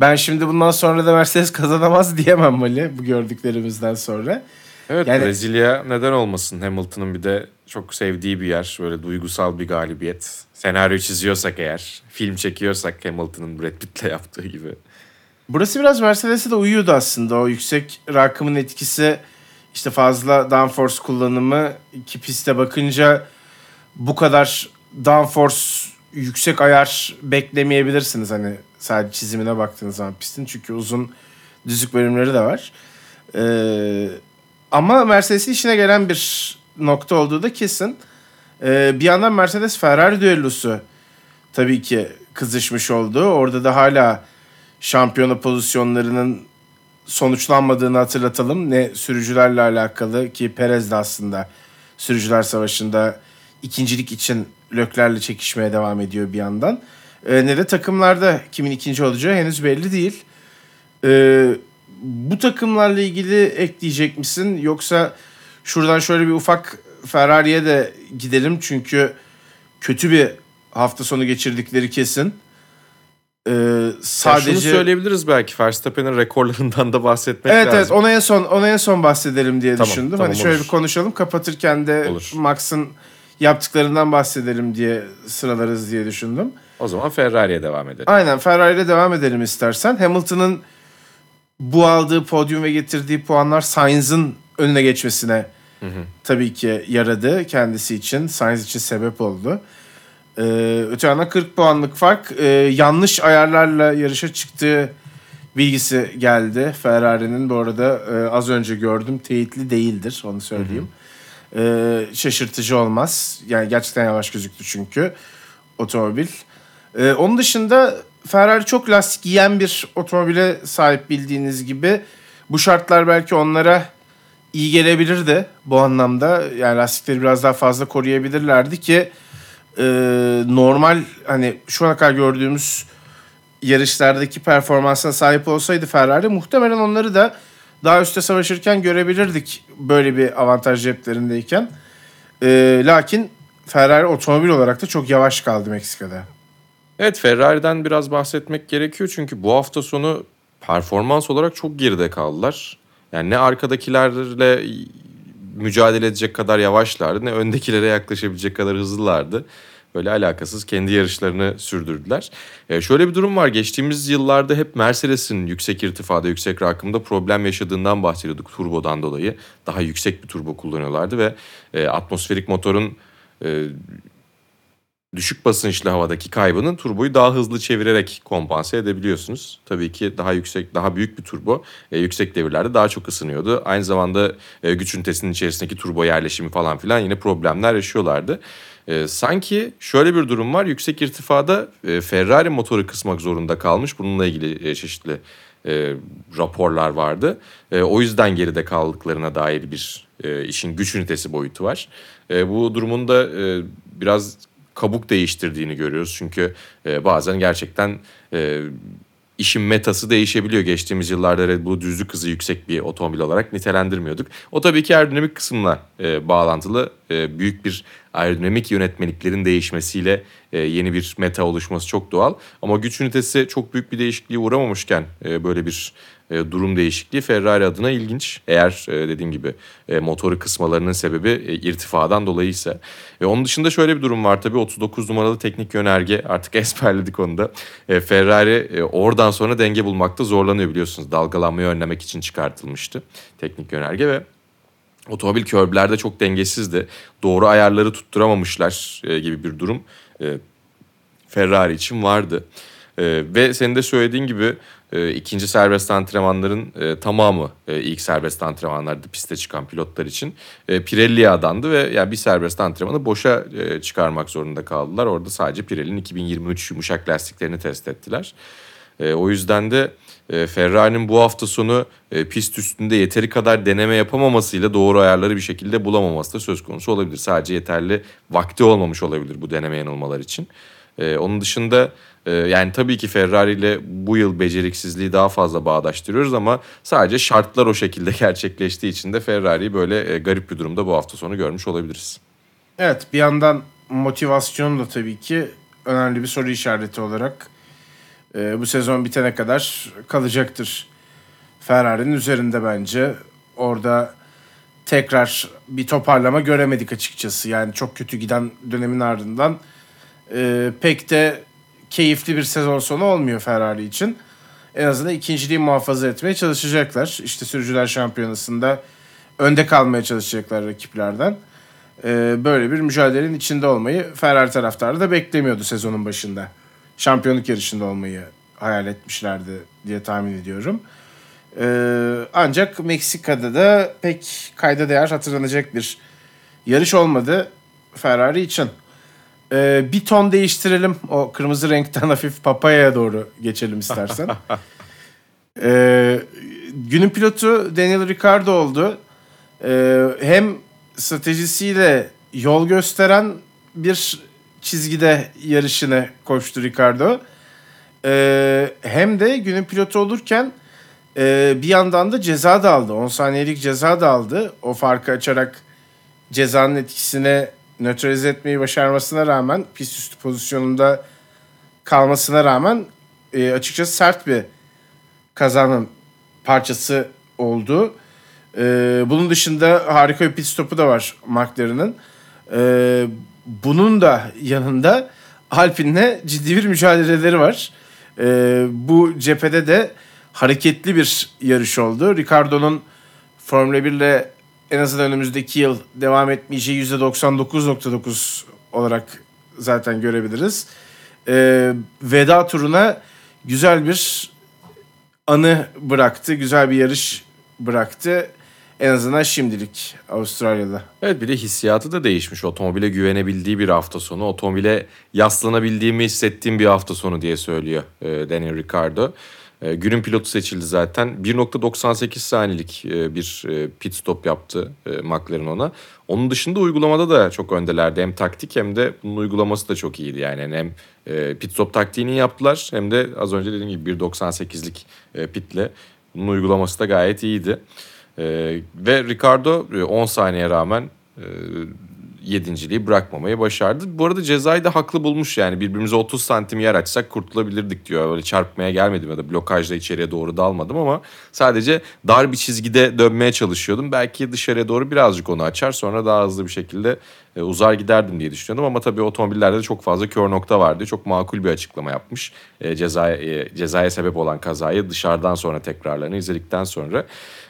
Ben şimdi bundan sonra da Mercedes kazanamaz diyemem Mali bu gördüklerimizden sonra. Evet Yani- Brezilya neden olmasın Hamilton'ın bir de çok sevdiği bir yer. Böyle duygusal bir galibiyet. Senaryo çiziyorsak eğer, film çekiyorsak Hamilton'ın Brad Pitt'le yaptığı gibi. Burası biraz Mercedes'e de uyuyordu aslında. O yüksek rakımın etkisi işte fazla downforce kullanımı iki piste bakınca bu kadar downforce yüksek ayar beklemeyebilirsiniz hani sadece çizimine baktığınız zaman pistin. Çünkü uzun düzlük bölümleri de var. Ee, ama Mercedes'in işine gelen bir nokta olduğu da kesin. Ee, bir yandan Mercedes Ferrari düellosu tabii ki kızışmış oldu. Orada da hala şampiyona pozisyonlarının sonuçlanmadığını hatırlatalım. Ne sürücülerle alakalı ki Perez de aslında sürücüler savaşında ikincilik için Lökler'le çekişmeye devam ediyor bir yandan. Ee, ne de takımlarda kimin ikinci olacağı henüz belli değil. Ee, bu takımlarla ilgili ekleyecek misin? Yoksa şuradan şöyle bir ufak Ferrari'ye de gidelim. Çünkü kötü bir hafta sonu geçirdikleri kesin. Ee, Sadece... sadece Şunu söyleyebiliriz belki Verstappen'in rekorlarından da bahsetmek Evet lazım. evet ona en son ona en son bahsedelim diye Tamam, düşündüm. tamam, hani şöyle olur. bir konuşalım kapatırken de. Max'ın yaptıklarından bahsedelim diye sıralarız diye düşündüm. O zaman Ferrari'ye devam edelim. Aynen Ferrari ile devam edelim istersen. Hamilton'ın bu aldığı podyum ve getirdiği puanlar Sainz'ın önüne geçmesine tabii ki yaradı kendisi için. Sainz için sebep oldu. Ee, öte yandan 40 puanlık fark e, yanlış ayarlarla yarışa çıktığı bilgisi geldi. Ferrari'nin bu arada e, az önce gördüm teyitli değildir onu söyleyeyim. Ee, şaşırtıcı olmaz. Yani gerçekten yavaş gözüktü çünkü otomobil. Ee, onun dışında Ferrari çok lastik yiyen bir otomobile sahip bildiğiniz gibi. Bu şartlar belki onlara iyi gelebilirdi bu anlamda. Yani lastikleri biraz daha fazla koruyabilirlerdi ki e, normal hani şu ana kadar gördüğümüz yarışlardaki performansına sahip olsaydı Ferrari muhtemelen onları da daha üstte savaşırken görebilirdik böyle bir avantaj ceplerindeyken. E, lakin Ferrari otomobil olarak da çok yavaş kaldı Meksika'da. Evet Ferrari'den biraz bahsetmek gerekiyor çünkü bu hafta sonu performans olarak çok geride kaldılar. Yani ne arkadakilerle mücadele edecek kadar yavaşlardı ne öndekilere yaklaşabilecek kadar hızlılardı. Böyle alakasız kendi yarışlarını sürdürdüler. Ee, şöyle bir durum var. Geçtiğimiz yıllarda hep Mercedes'in yüksek irtifada, yüksek rakımda problem yaşadığından bahsediyorduk turbodan dolayı. Daha yüksek bir turbo kullanıyorlardı ve e, atmosferik motorun e, düşük basınçlı havadaki kaybının turboyu daha hızlı çevirerek kompanse edebiliyorsunuz. Tabii ki daha yüksek, daha büyük bir turbo e, yüksek devirlerde daha çok ısınıyordu. Aynı zamanda e, güç ünitesinin içerisindeki turbo yerleşimi falan filan yine problemler yaşıyorlardı. E, sanki şöyle bir durum var. Yüksek irtifada e, Ferrari motoru kısmak zorunda kalmış. Bununla ilgili e, çeşitli e, raporlar vardı. E, o yüzden geride kaldıklarına dair bir e, işin güç ünitesi boyutu var. E, bu durumun da e, biraz kabuk değiştirdiğini görüyoruz. Çünkü e, bazen gerçekten e, işin metası değişebiliyor. Geçtiğimiz yıllarda Red Bull'u düzlük hızı yüksek bir otomobil olarak nitelendirmiyorduk. O tabii ki aerodinamik kısımla e, bağlantılı. E, büyük bir aerodinamik yönetmeliklerin değişmesiyle e, yeni bir meta oluşması çok doğal. Ama güç ünitesi çok büyük bir değişikliğe uğramamışken e, böyle bir durum değişikliği Ferrari adına ilginç. Eğer e, dediğim gibi e, motoru kısmalarının sebebi e, irtifadan dolayıysa. E, onun dışında şöyle bir durum var tabii 39 numaralı teknik yönerge artık ezberledik onu da. E, Ferrari e, oradan sonra denge bulmakta zorlanıyor biliyorsunuz. Dalgalanmayı önlemek için çıkartılmıştı teknik yönerge ve Otomobil körblerde çok dengesizdi. Doğru ayarları tutturamamışlar e, gibi bir durum e, Ferrari için vardı. E, ve senin de söylediğin gibi e, ikinci serbest antrenmanların e, tamamı e, ilk serbest antrenmanlarda piste çıkan pilotlar için e, Pirelli'ye adandı ve yani bir serbest antrenmanı boşa e, çıkarmak zorunda kaldılar. Orada sadece Pirelli'nin 2023 yumuşak lastiklerini test ettiler. E, o yüzden de e, Ferrari'nin bu hafta sonu e, pist üstünde yeteri kadar deneme yapamamasıyla doğru ayarları bir şekilde bulamaması da söz konusu olabilir. Sadece yeterli vakti olmamış olabilir bu deneme yanılmalar için. E, onun dışında e, yani tabii ki Ferrari ile bu yıl beceriksizliği daha fazla bağdaştırıyoruz ama sadece şartlar o şekilde gerçekleştiği için de Ferrari'yi böyle e, garip bir durumda bu hafta sonu görmüş olabiliriz. Evet bir yandan motivasyon da tabii ki önemli bir soru işareti olarak e, bu sezon bitene kadar kalacaktır. Ferrari'nin üzerinde bence. Orada tekrar bir toparlama göremedik açıkçası. Yani çok kötü giden dönemin ardından e, pek de keyifli bir sezon sonu olmuyor Ferrari için. En azından ikinciliği muhafaza etmeye çalışacaklar. İşte sürücüler şampiyonasında önde kalmaya çalışacaklar rakiplerden. E, böyle bir mücadelenin içinde olmayı Ferrari taraftarı da beklemiyordu sezonun başında. Şampiyonluk yarışında olmayı hayal etmişlerdi diye tahmin ediyorum. Ee, ancak Meksika'da da pek kayda değer hatırlanacak bir yarış olmadı Ferrari için. Ee, bir ton değiştirelim. O kırmızı renkten hafif papayaya doğru geçelim istersen. ee, günün pilotu Daniel Ricciardo oldu. Ee, hem stratejisiyle yol gösteren bir çizgide yarışını koştu Ricardo. Ee, hem de günün pilotu olurken e, bir yandan da ceza da aldı. 10 saniyelik ceza da aldı. O farkı açarak cezanın etkisini nötralize etmeyi başarmasına rağmen pist üstü pozisyonunda kalmasına rağmen e, açıkçası sert bir kazanın parçası oldu. E, bunun dışında harika bir pit stopu da var McLaren'ın. E, bunun da yanında Alpine'le ciddi bir mücadeleleri var. E, bu cephede de hareketli bir yarış oldu. Ricardo'nun Formula 1 ile en azından önümüzdeki yıl devam etmeyeceği %99.9 olarak zaten görebiliriz. E, veda turuna güzel bir anı bıraktı. Güzel bir yarış bıraktı. En azından şimdilik Avustralya'da. Evet bir de hissiyatı da değişmiş. Otomobile güvenebildiği bir hafta sonu. Otomobile yaslanabildiğimi hissettiğim bir hafta sonu diye söylüyor e, Daniel Ricciardo. E, günün pilotu seçildi zaten. 1.98 saniyelik e, bir e, pit stop yaptı e, McLaren ona. Onun dışında uygulamada da çok öndelerdi. Hem taktik hem de bunun uygulaması da çok iyiydi. Yani hem e, pit stop taktiğini yaptılar hem de az önce dediğim gibi 1.98'lik e, pitle bunun uygulaması da gayet iyiydi. Ee, ve Ricardo 10 saniye rağmen yedinciliği bırakmamayı başardı. Bu arada cezayı da haklı bulmuş yani birbirimize 30 santim yer açsak kurtulabilirdik diyor. Öyle çarpmaya gelmedim ya da blokajla içeriye doğru dalmadım ama sadece dar bir çizgide dönmeye çalışıyordum. Belki dışarıya doğru birazcık onu açar sonra daha hızlı bir şekilde e, uzar giderdim diye düşünüyordum. Ama tabii otomobillerde de çok fazla kör nokta vardı. Çok makul bir açıklama yapmış. E, cezaya, e, cezaya sebep olan kazayı dışarıdan sonra tekrarlarını izledikten sonra.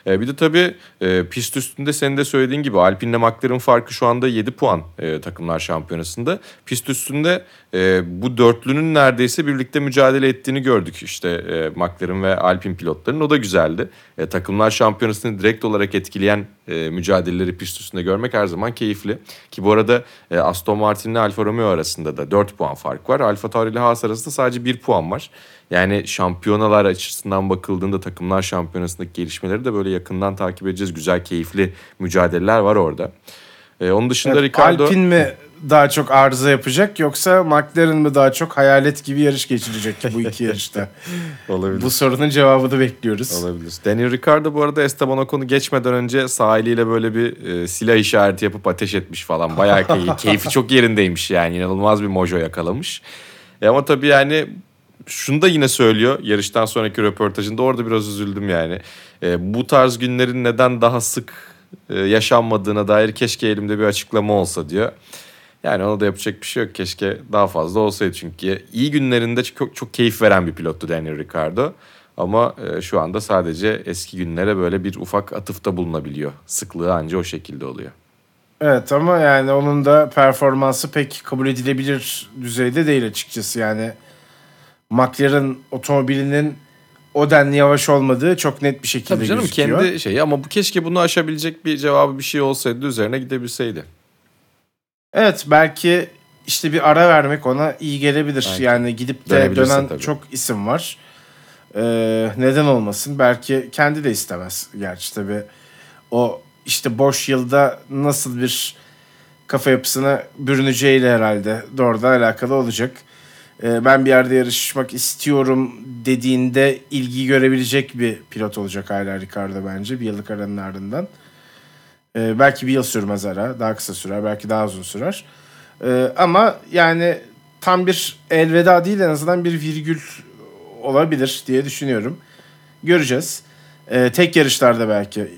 E, bir de tabii e, pist üstünde senin de söylediğin gibi Alpine'le McLaren farkı şu anda 7 puan e, takımlar şampiyonasında. Pist üstünde e, bu dörtlünün neredeyse birlikte mücadele ettiğini gördük işte e, McLaren ve Alpine pilotların. O da güzeldi. E, takımlar şampiyonasını direkt olarak etkileyen e, mücadeleleri pist üstünde görmek her zaman keyifli. Ki bu arada e, Aston Martin ile Alfa Romeo arasında da 4 puan fark var. Alfa Tauri ile Haas arasında sadece 1 puan var. Yani şampiyonalar açısından bakıldığında takımlar şampiyonasındaki gelişmeleri de böyle yakından takip edeceğiz. Güzel, keyifli mücadeleler var orada. Ee, onun dışında Evet, Ricardo... Alpine mi daha çok arıza yapacak yoksa McLaren mi daha çok hayalet gibi yarış geçirecek bu iki yarışta? Olabilir. bu sorunun cevabını bekliyoruz. Olabilir. Daniel Ricciardo bu arada Esteban Ocon'u geçmeden önce sağ eliyle böyle bir e, silah işareti yapıp ateş etmiş falan. Bayağı key- keyfi çok yerindeymiş yani. İnanılmaz bir mojo yakalamış. E ama tabii yani şunu da yine söylüyor yarıştan sonraki röportajında orada biraz üzüldüm yani. E, bu tarz günlerin neden daha sık e, yaşanmadığına dair keşke elimde bir açıklama olsa diyor. Yani ona da yapacak bir şey yok. Keşke daha fazla olsaydı çünkü iyi günlerinde çok çok keyif veren bir pilottu Daniel Ricciardo. Ama e, şu anda sadece eski günlere böyle bir ufak atıfta bulunabiliyor. Sıklığı anca o şekilde oluyor. Evet ama yani onun da performansı pek kabul edilebilir düzeyde değil açıkçası. Yani McLaren otomobilinin o denli yavaş olmadığı çok net bir şekilde Tabii canım gözüküyor. kendi şeyi ama bu keşke bunu aşabilecek bir cevabı bir şey olsaydı üzerine gidebilseydi. Evet belki işte bir ara vermek ona iyi gelebilir. Belki. Yani gidip de dönen tabii. çok isim var. Ee, neden olmasın? Belki kendi de istemez. Gerçi tabii o işte boş yılda nasıl bir kafa yapısına bürüneceğiyle herhalde doğrudan alakalı olacak. Ee, ben bir yerde yarışmak istiyorum dediğinde ilgi görebilecek bir pilot olacak hala Ricardo bence bir yıllık aranın ardından. Ee, belki bir yıl sürmez ara. Daha kısa sürer. Belki daha uzun sürer. Ee, ama yani tam bir elveda değil en azından bir virgül olabilir diye düşünüyorum. Göreceğiz. Ee, tek yarışlarda belki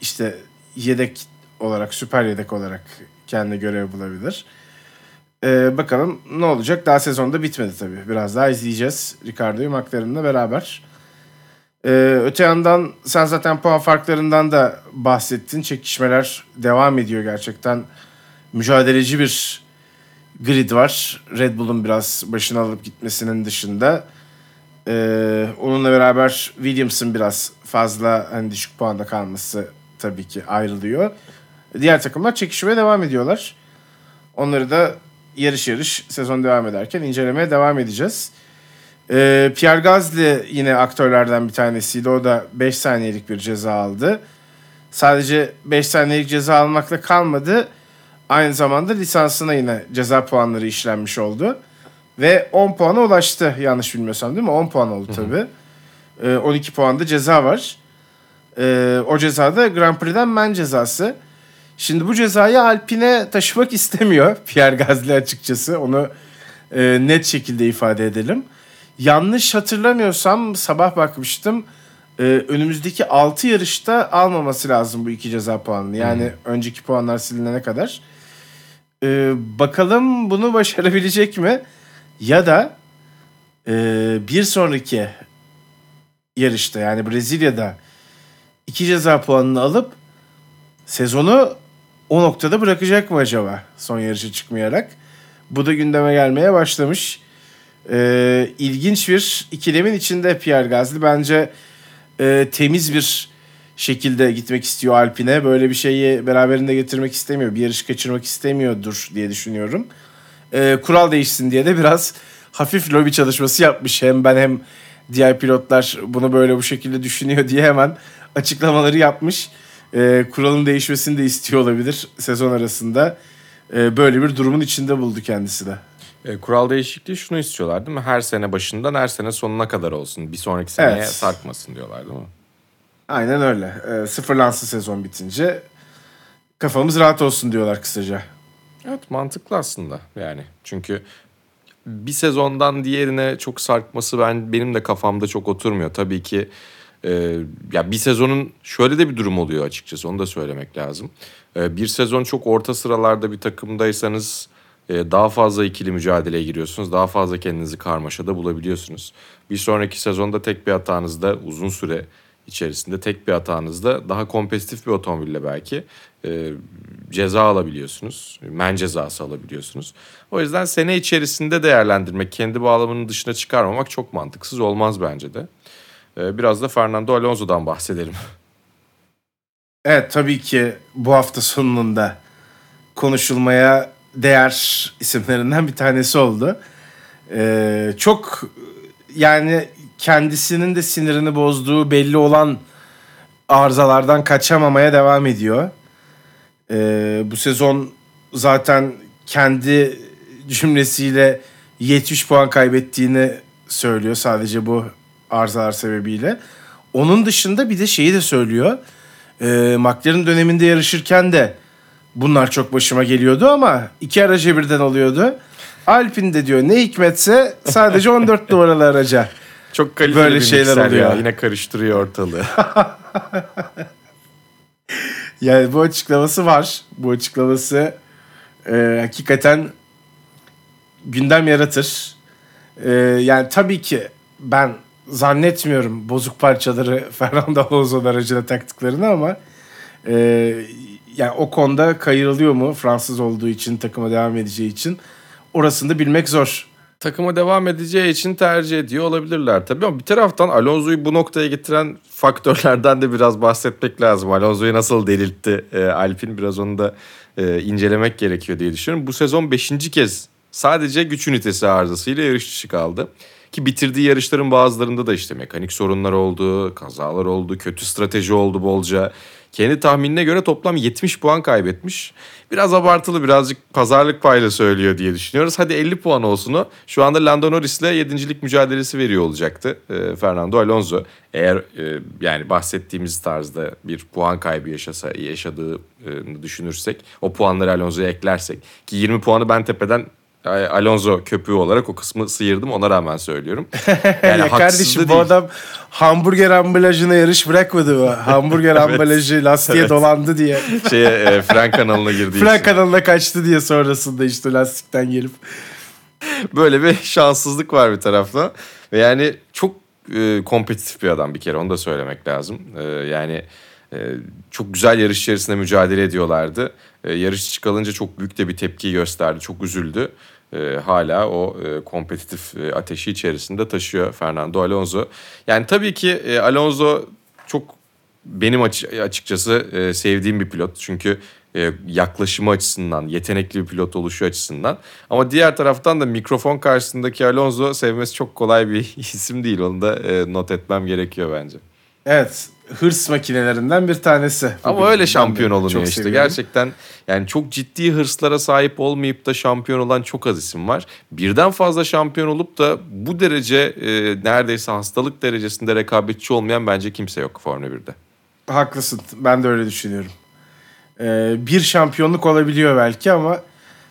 işte yedek olarak, süper yedek olarak kendi görev bulabilir. Ee, bakalım ne olacak? Daha sezonda bitmedi tabii. Biraz daha izleyeceğiz Ricardo'yu McLaren'la beraber. Ee, öte yandan sen zaten puan farklarından da bahsettin. Çekişmeler devam ediyor gerçekten. Mücadeleci bir grid var. Red Bull'un biraz başına alıp gitmesinin dışında. Ee, onunla beraber Williams'ın biraz fazla hani düşük puanda kalması tabii ki ayrılıyor. Diğer takımlar çekişmeye devam ediyorlar. Onları da yarış yarış sezon devam ederken incelemeye devam edeceğiz. Ee, Pierre Gasly yine aktörlerden bir tanesiydi. O da 5 saniyelik bir ceza aldı. Sadece 5 saniyelik ceza almakla kalmadı. Aynı zamanda lisansına yine ceza puanları işlenmiş oldu. Ve 10 puana ulaştı yanlış bilmiyorsam değil mi? 10 puan oldu tabii. Ee, 12 puanda ceza var. Ee, o cezada Grand Prix'den men cezası. Şimdi bu cezayı Alpine taşımak istemiyor Pierre Gasly açıkçası. Onu e, net şekilde ifade edelim. Yanlış hatırlamıyorsam sabah bakmıştım. e, önümüzdeki 6 yarışta almaması lazım bu iki ceza puanını. Yani önceki puanlar silinene kadar. E, bakalım bunu başarabilecek mi? Ya da e, bir sonraki yarışta yani Brezilya'da iki ceza puanını alıp sezonu o noktada bırakacak mı acaba son yarışa çıkmayarak? Bu da gündeme gelmeye başlamış. Ee, ilginç bir ikilemin içinde Pierre Gasly. Bence e, temiz bir şekilde gitmek istiyor Alpine. Böyle bir şeyi beraberinde getirmek istemiyor. Bir yarış kaçırmak istemiyordur diye düşünüyorum. Ee, kural değişsin diye de biraz hafif lobi çalışması yapmış. Hem ben hem diğer pilotlar bunu böyle bu şekilde düşünüyor diye hemen açıklamaları yapmış. Ee, kuralın değişmesini de istiyor olabilir sezon arasında. Ee, böyle bir durumun içinde buldu kendisi de. E, kural değişikliği şunu istiyorlar değil mi? Her sene başından her sene sonuna kadar olsun. Bir sonraki seneye Evet. sarkmasın diyorlar değil mi? Aynen öyle. Ee, sıfırlansın sezon bitince kafamız rahat olsun diyorlar kısaca. Evet mantıklı aslında yani. Çünkü bir sezondan diğerine çok sarkması ben benim de kafamda çok oturmuyor. Tabii ki e, ya bir sezonun şöyle de bir durum oluyor açıkçası onu da söylemek lazım. E, bir sezon çok orta sıralarda bir takımdaysanız e, daha fazla ikili mücadeleye giriyorsunuz. Daha fazla kendinizi karmaşada bulabiliyorsunuz. Bir sonraki sezonda tek bir hatanızda uzun süre içerisinde tek bir hatanızda daha kompetitif bir otomobille belki e, ceza alabiliyorsunuz. Men cezası alabiliyorsunuz. O yüzden sene içerisinde değerlendirmek, kendi bağlamının dışına çıkarmamak çok mantıksız olmaz bence de. E, biraz da Fernando Alonso'dan bahsedelim. Evet tabii ki bu hafta sonunda konuşulmaya değer isimlerinden bir tanesi oldu. Ee, çok yani kendisinin de sinirini bozduğu belli olan arızalardan kaçamamaya devam ediyor. Ee, bu sezon zaten kendi cümlesiyle 70 puan kaybettiğini söylüyor sadece bu arızalar sebebiyle. Onun dışında bir de şeyi de söylüyor. Ee, McLaren döneminde yarışırken de bunlar çok başıma geliyordu ama iki araca birden oluyordu. Alpine de diyor ne hikmetse sadece 14 numaralı araca. Çok kaliteli Böyle bir şeyler oluyor. Ya. Yine karıştırıyor ortalığı. Yani bu açıklaması var. Bu açıklaması e, hakikaten gündem yaratır. E, yani tabii ki ben zannetmiyorum bozuk parçaları Fernando Alonso'nun aracına taktıklarını ama e, yani o konuda kayırılıyor mu Fransız olduğu için takıma devam edeceği için orasını da bilmek zor. Takıma devam edeceği için tercih ediyor olabilirler tabii ama bir taraftan Alonso'yu bu noktaya getiren faktörlerden de biraz bahsetmek lazım. Alonso'yu nasıl delirtti e, Alpin biraz onu da e, incelemek gerekiyor diye düşünüyorum. Bu sezon 5. kez sadece güç ünitesi arızasıyla yarış dışı kaldı. Ki bitirdiği yarışların bazılarında da işte mekanik sorunlar oldu, kazalar oldu, kötü strateji oldu bolca. Kendi tahminine göre toplam 70 puan kaybetmiş. Biraz abartılı birazcık pazarlık payla söylüyor diye düşünüyoruz. Hadi 50 puan olsun o. Şu anda Lando Norris'le 7. mücadelesi veriyor olacaktı e, Fernando Alonso. Eğer e, yani bahsettiğimiz tarzda bir puan kaybı yaşasa yaşadığını düşünürsek o puanları Alonso'ya eklersek ki 20 puanı ben tepeden Alonso köpüğü olarak o kısmı sıyırdım ona rağmen söylüyorum. Yani ya kardeşim bu adam hamburger ambalajına yarış bırakmadı mı? Hamburger evet. ambalajı lastiğe evet. dolandı diye. Şeye e, fren kanalına girdi. fren kanalına kaçtı diye sonrasında işte lastikten gelip. Böyle bir şanssızlık var bir tarafta. Ve yani çok e, kompetitif bir adam bir kere onu da söylemek lazım. E, yani e, çok güzel yarış içerisinde mücadele ediyorlardı. E, yarış çıkalınca çok büyük de bir tepki gösterdi. Çok üzüldü e, hala o e, kompetitif e, ateşi içerisinde taşıyor Fernando Alonso. Yani tabii ki e, Alonso çok benim açıkçası e, sevdiğim bir pilot. Çünkü e, yaklaşımı açısından, yetenekli bir pilot oluşu açısından. Ama diğer taraftan da mikrofon karşısındaki Alonso sevmesi çok kolay bir isim değil. Onu da e, not etmem gerekiyor bence. Evet hırs makinelerinden bir tanesi. Ama öyle şampiyon olunuyor işte. Seviyorum. Gerçekten yani çok ciddi hırslara sahip olmayıp da şampiyon olan çok az isim var. Birden fazla şampiyon olup da bu derece e, neredeyse hastalık derecesinde rekabetçi olmayan bence kimse yok Formula 1'de. Haklısın. Ben de öyle düşünüyorum. Ee, bir şampiyonluk olabiliyor belki ama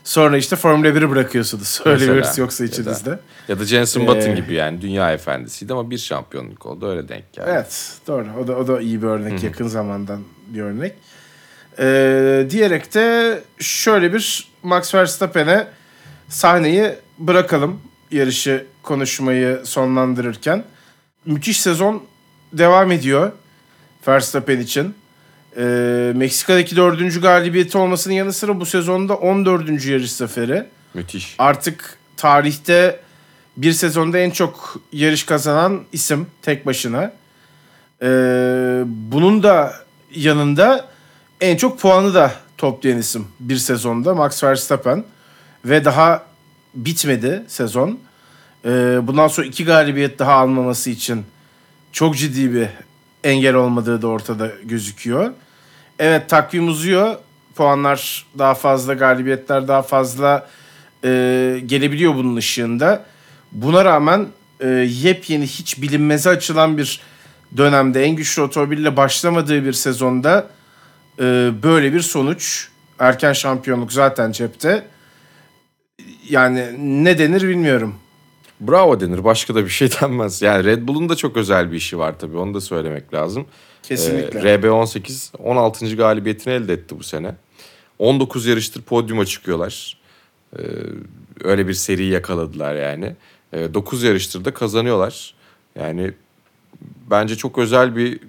Sonra işte Formula 1'i bırakıyorsunuz. Öyle Mesela, bir hırs yoksa içinizde. Ya da, ya da Jenson ee, Button gibi yani dünya efendisiydi ama bir şampiyonluk oldu öyle denk geldi. Evet doğru o da, o da iyi bir örnek Hı-hı. yakın zamandan bir örnek. Ee, diyerek de şöyle bir Max Verstappen'e sahneyi bırakalım yarışı konuşmayı sonlandırırken. Müthiş sezon devam ediyor Verstappen için. Ee, Meksika'daki dördüncü galibiyeti olmasının yanı sıra bu sezonda 14. yarış zaferi. Müthiş. Artık tarihte bir sezonda en çok yarış kazanan isim tek başına. Ee, bunun da yanında en çok puanı da toplayan isim bir sezonda Max Verstappen. Ve daha bitmedi sezon. Ee, bundan sonra iki galibiyet daha almaması için çok ciddi bir engel olmadığı da ortada gözüküyor. Evet takvim uzuyor. Puanlar daha fazla, galibiyetler daha fazla e, gelebiliyor bunun ışığında. Buna rağmen e, yepyeni hiç bilinmeze açılan bir dönemde en güçlü otomobille başlamadığı bir sezonda e, böyle bir sonuç. Erken şampiyonluk zaten cepte. Yani ne denir bilmiyorum. Bravo denir. Başka da bir şey denmez. Yani Red Bull'un da çok özel bir işi var tabii. Onu da söylemek lazım. Kesinlikle. Ee, RB18 16. galibiyetini elde etti bu sene. 19 yarıştır podyuma çıkıyorlar. Ee, öyle bir seri yakaladılar yani. Ee, 9 yarıştır da kazanıyorlar. Yani bence çok özel bir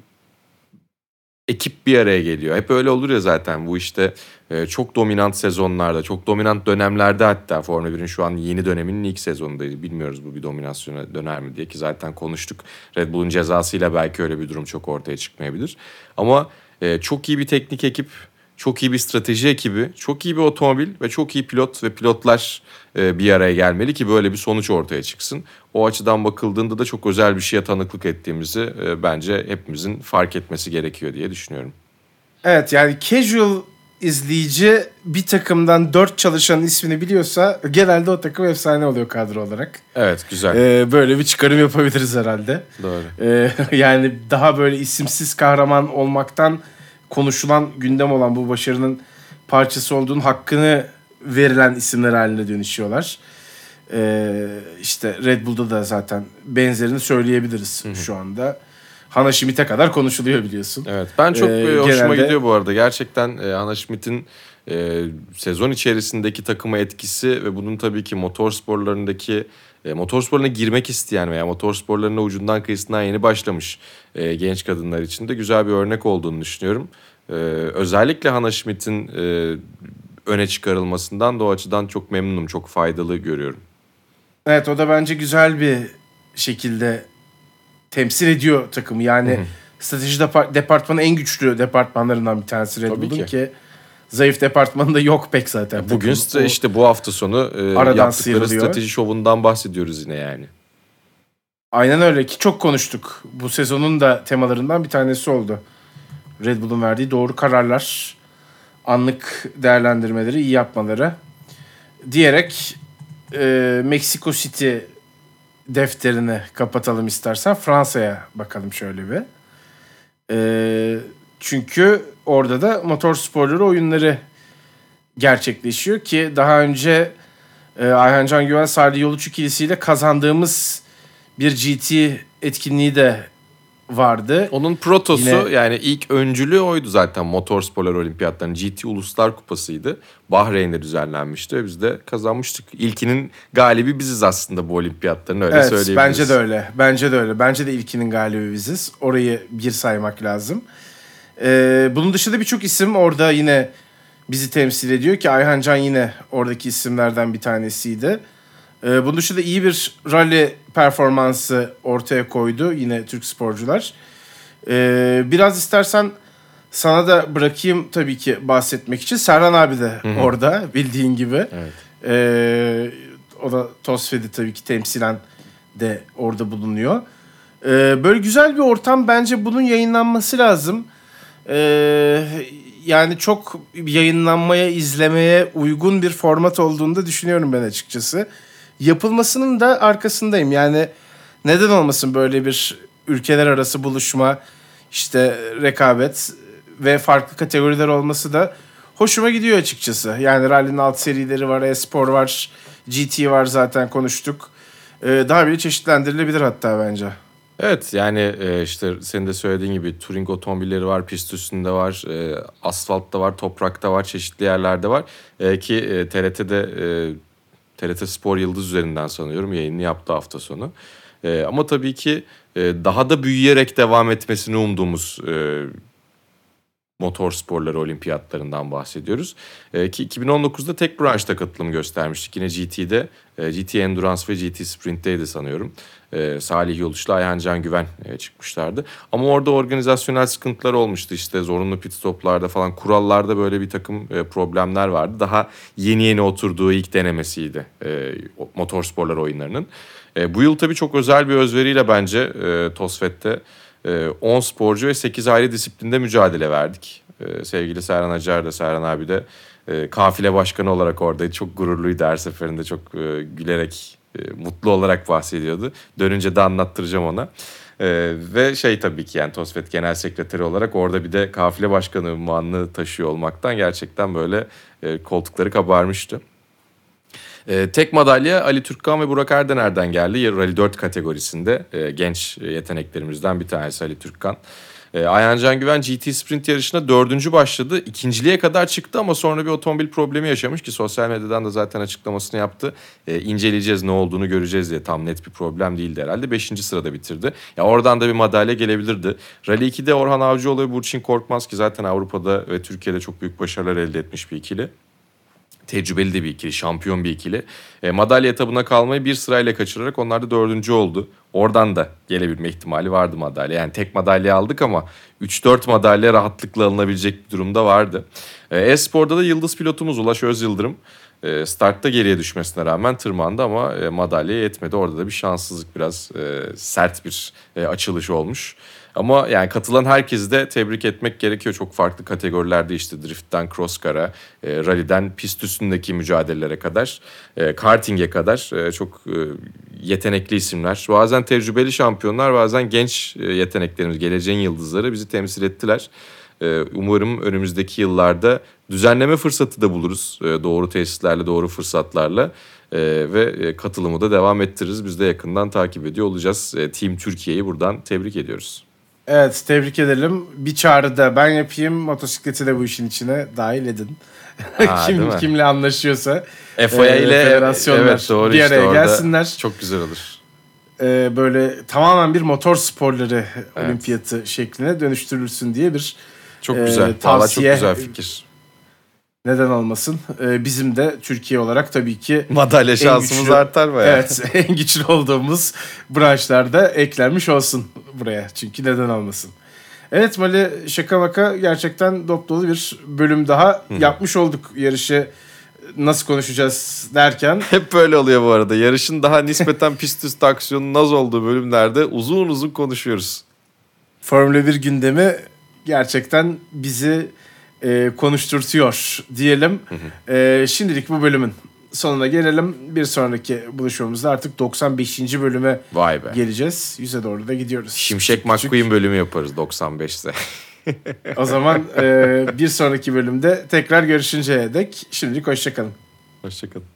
ekip bir araya geliyor. Hep öyle olur ya zaten bu işte e, çok dominant sezonlarda, çok dominant dönemlerde hatta Formula 1'in şu an yeni döneminin ilk sezonundayız. Bilmiyoruz bu bir dominasyona döner mi diye ki zaten konuştuk. Red Bull'un cezasıyla belki öyle bir durum çok ortaya çıkmayabilir. Ama e, çok iyi bir teknik ekip, çok iyi bir strateji ekibi, çok iyi bir otomobil ve çok iyi pilot ve pilotlar e, bir araya gelmeli ki böyle bir sonuç ortaya çıksın. O açıdan bakıldığında da çok özel bir şeye tanıklık ettiğimizi e, bence hepimizin fark etmesi gerekiyor diye düşünüyorum. Evet yani casual izleyici bir takımdan dört çalışanın ismini biliyorsa genelde o takım efsane oluyor kadro olarak. Evet güzel. Ee, böyle bir çıkarım yapabiliriz herhalde. Doğru. Ee, yani daha böyle isimsiz kahraman olmaktan konuşulan gündem olan bu başarının parçası olduğunun hakkını verilen isimler haline dönüşüyorlar. Ee, işte Red Bull'da da zaten benzerini söyleyebiliriz Hı-hı. şu anda. Hana Schmidt'e kadar konuşuluyor biliyorsun. Evet ben çok ee, hoşuma genelde... gidiyor bu arada. Gerçekten e, Hana Schmidt'in e, sezon içerisindeki takıma etkisi ve bunun tabii ki motor sporlarındaki e, motorsporlarına girmek isteyen veya motorsporlarına ucundan kıyısından yeni başlamış e, genç kadınlar için de güzel bir örnek olduğunu düşünüyorum. E, özellikle Hannah Schmidt'in e, öne çıkarılmasından da o açıdan çok memnunum, çok faydalı görüyorum. Evet o da bence güzel bir şekilde temsil ediyor takımı. Yani strateji depar- departmanı en güçlü departmanlarından bir tanesi Red Bull'un ki. ki. zayıf departmanında yok pek zaten. Bugün takımın. st- O- işte bu hafta sonu e, yaptıkları sıyrılıyor. strateji şovundan bahsediyoruz yine yani. Aynen öyle ki çok konuştuk. Bu sezonun da temalarından bir tanesi oldu. Red Bull'un verdiği doğru kararlar, anlık değerlendirmeleri, iyi yapmaları diyerek e, Mexico City defterini kapatalım istersen. Fransa'ya bakalım şöyle bir. E, çünkü orada da motor sporları oyunları gerçekleşiyor ki daha önce e, Ayhan Can Güven Salih Yoluç ikilisiyle kazandığımız bir GT etkinliği de vardı. Onun protosu Yine- yani ilk öncülüğü oydu zaten motorsporlar olimpiyatlarının GT Uluslar Kupası'ydı. Bahreyn'de düzenlenmişti ve biz de kazanmıştık. İlkinin galibi biziz aslında bu olimpiyatların öyle evet söyleyebiliriz. bence de öyle. Bence de öyle. Bence de ilkinin galibi biziz. Orayı bir saymak lazım. Ee, bunun dışında birçok isim orada yine bizi temsil ediyor ki Ayhan Can yine oradaki isimlerden bir tanesiydi. Ee, bunun dışında iyi bir rally performansı ortaya koydu yine Türk sporcular. Ee, biraz istersen sana da bırakayım tabii ki bahsetmek için. Serhan abi de orada bildiğin gibi. Evet. Ee, o da Tosfed'i tabii ki temsilen de orada bulunuyor. Ee, böyle güzel bir ortam bence bunun yayınlanması lazım. Ee, yani çok yayınlanmaya, izlemeye uygun bir format olduğunu da düşünüyorum ben açıkçası. Yapılmasının da arkasındayım. Yani neden olmasın böyle bir ülkeler arası buluşma, işte rekabet ve farklı kategoriler olması da hoşuma gidiyor açıkçası. Yani rally'nin alt serileri var, e-spor var, GT var zaten konuştuk. Ee, daha bile çeşitlendirilebilir hatta bence. Evet yani e, işte senin de söylediğin gibi touring otomobilleri var, pist üstünde var, e, asfaltta var, toprakta var, çeşitli yerlerde var. E, ki TRT'de TRT Spor Yıldız üzerinden sanıyorum yayını yaptı hafta sonu. E, ama tabii ki e, daha da büyüyerek devam etmesini umduğumuz e, motor sporları olimpiyatlarından bahsediyoruz. E, ki 2019'da tek branşta katılım göstermiştik. Yine GT'de, e, GT Endurance ve GT Sprint'teydi sanıyorum. E, Salih Yoluş'la Ayhan Can Güven e, çıkmışlardı. Ama orada organizasyonel sıkıntılar olmuştu. İşte zorunlu pit stoplarda falan kurallarda böyle bir takım e, problemler vardı. Daha yeni yeni oturduğu ilk denemesiydi e, motor sporları oyunlarının. E, bu yıl tabii çok özel bir özveriyle bence e, TOSFET'te 10 sporcu ve 8 ayrı disiplinde mücadele verdik. E, sevgili Serhan Acar da Serhan abi de e, kafile başkanı olarak oradaydı. Çok gururluydu her seferinde çok e, gülerek, e, mutlu olarak bahsediyordu. Dönünce de anlattıracağım ona. E, ve şey tabii ki yani TOSFET Genel Sekreteri olarak orada bir de kafile başkanı unvanını taşıyor olmaktan gerçekten böyle e, koltukları kabarmıştı. Ee, tek madalya Ali Türkkan ve Burak Erdener'den geldi. Rally 4 kategorisinde e, genç yeteneklerimizden bir tanesi Ali Türkkan. E, Ayhan Can Güven GT Sprint yarışına dördüncü başladı. İkinciliğe kadar çıktı ama sonra bir otomobil problemi yaşamış ki sosyal medyadan da zaten açıklamasını yaptı. E, inceleyeceğiz ne olduğunu göreceğiz diye tam net bir problem değildi herhalde. Beşinci sırada bitirdi. Ya oradan da bir madalya gelebilirdi. Rally 2'de Orhan Avcıoğlu ve Burçin Korkmaz ki zaten Avrupa'da ve Türkiye'de çok büyük başarılar elde etmiş bir ikili tecrübeli de bir ikili, şampiyon bir ikili. E, madalya etabına kalmayı bir sırayla kaçırarak onlar da dördüncü oldu. Oradan da gelebilme ihtimali vardı madalya. Yani tek madalya aldık ama 3-4 madalya rahatlıkla alınabilecek bir durumda vardı. E, E-Spor'da da yıldız pilotumuz Ulaş Özyıldırım. E, startta geriye düşmesine rağmen tırmandı ama e, madalya yetmedi. Orada da bir şanssızlık biraz e, sert bir e, açılış olmuş. Ama yani katılan herkesi de tebrik etmek gerekiyor. Çok farklı kategorilerde işte drift'ten crosscar'a, e, rally'den pist üstündeki mücadelelere kadar, e, karting'e kadar e, çok e, yetenekli isimler. Bazen tecrübeli şampiyonlar, bazen genç e, yeteneklerimiz, geleceğin yıldızları bizi temsil ettiler. E, umarım önümüzdeki yıllarda düzenleme fırsatı da buluruz. E, doğru tesislerle, doğru fırsatlarla. E, ve katılımı da devam ettiririz. Biz de yakından takip ediyor olacağız. Team Türkiye'yi buradan tebrik ediyoruz. Evet tebrik edelim. Bir çağrı da ben yapayım. Motosikleti de bu işin içine dahil edin. Değil Kim kimle anlaşıyorsa FOA e, ile federasyonlar evet doğru bir işte araya orada gelsinler. Çok güzel olur. e, böyle tamamen bir motor sporları olimpiyatı şekline dönüştürülsün diye bir Çok Ee, güzel. Çok tavsiye- güzel fikir. Neden olmasın. E, bizim de Türkiye olarak tabii ki Madalya şansımız güçlü- artar bayağı. evet en güçlü olduğumuz branşlarda eklenmiş olsun buraya. Çünkü neden olmasın. Evet Mali şaka maka gerçekten dop dolu bir bölüm daha yapmış olduk yarışı nasıl konuşacağız derken Hep böyle oluyor bu arada. Yarışın daha nispeten pist üstü aksiyonun az olduğu bölümlerde uzun uzun konuşuyoruz. Formula 1 gündemi gerçekten bizi e, konuşturtuyor diyelim. E, şimdilik bu bölümün sonuna gelelim. Bir sonraki buluşmamızda artık 95. bölüme Vay be. geleceğiz. Yüze doğru da gidiyoruz. Şimşek. McQueen bölümü yaparız 95'te. O zaman e, bir sonraki bölümde tekrar görüşünceye dek şimdilik hoşçakalın. Hoşçakalın.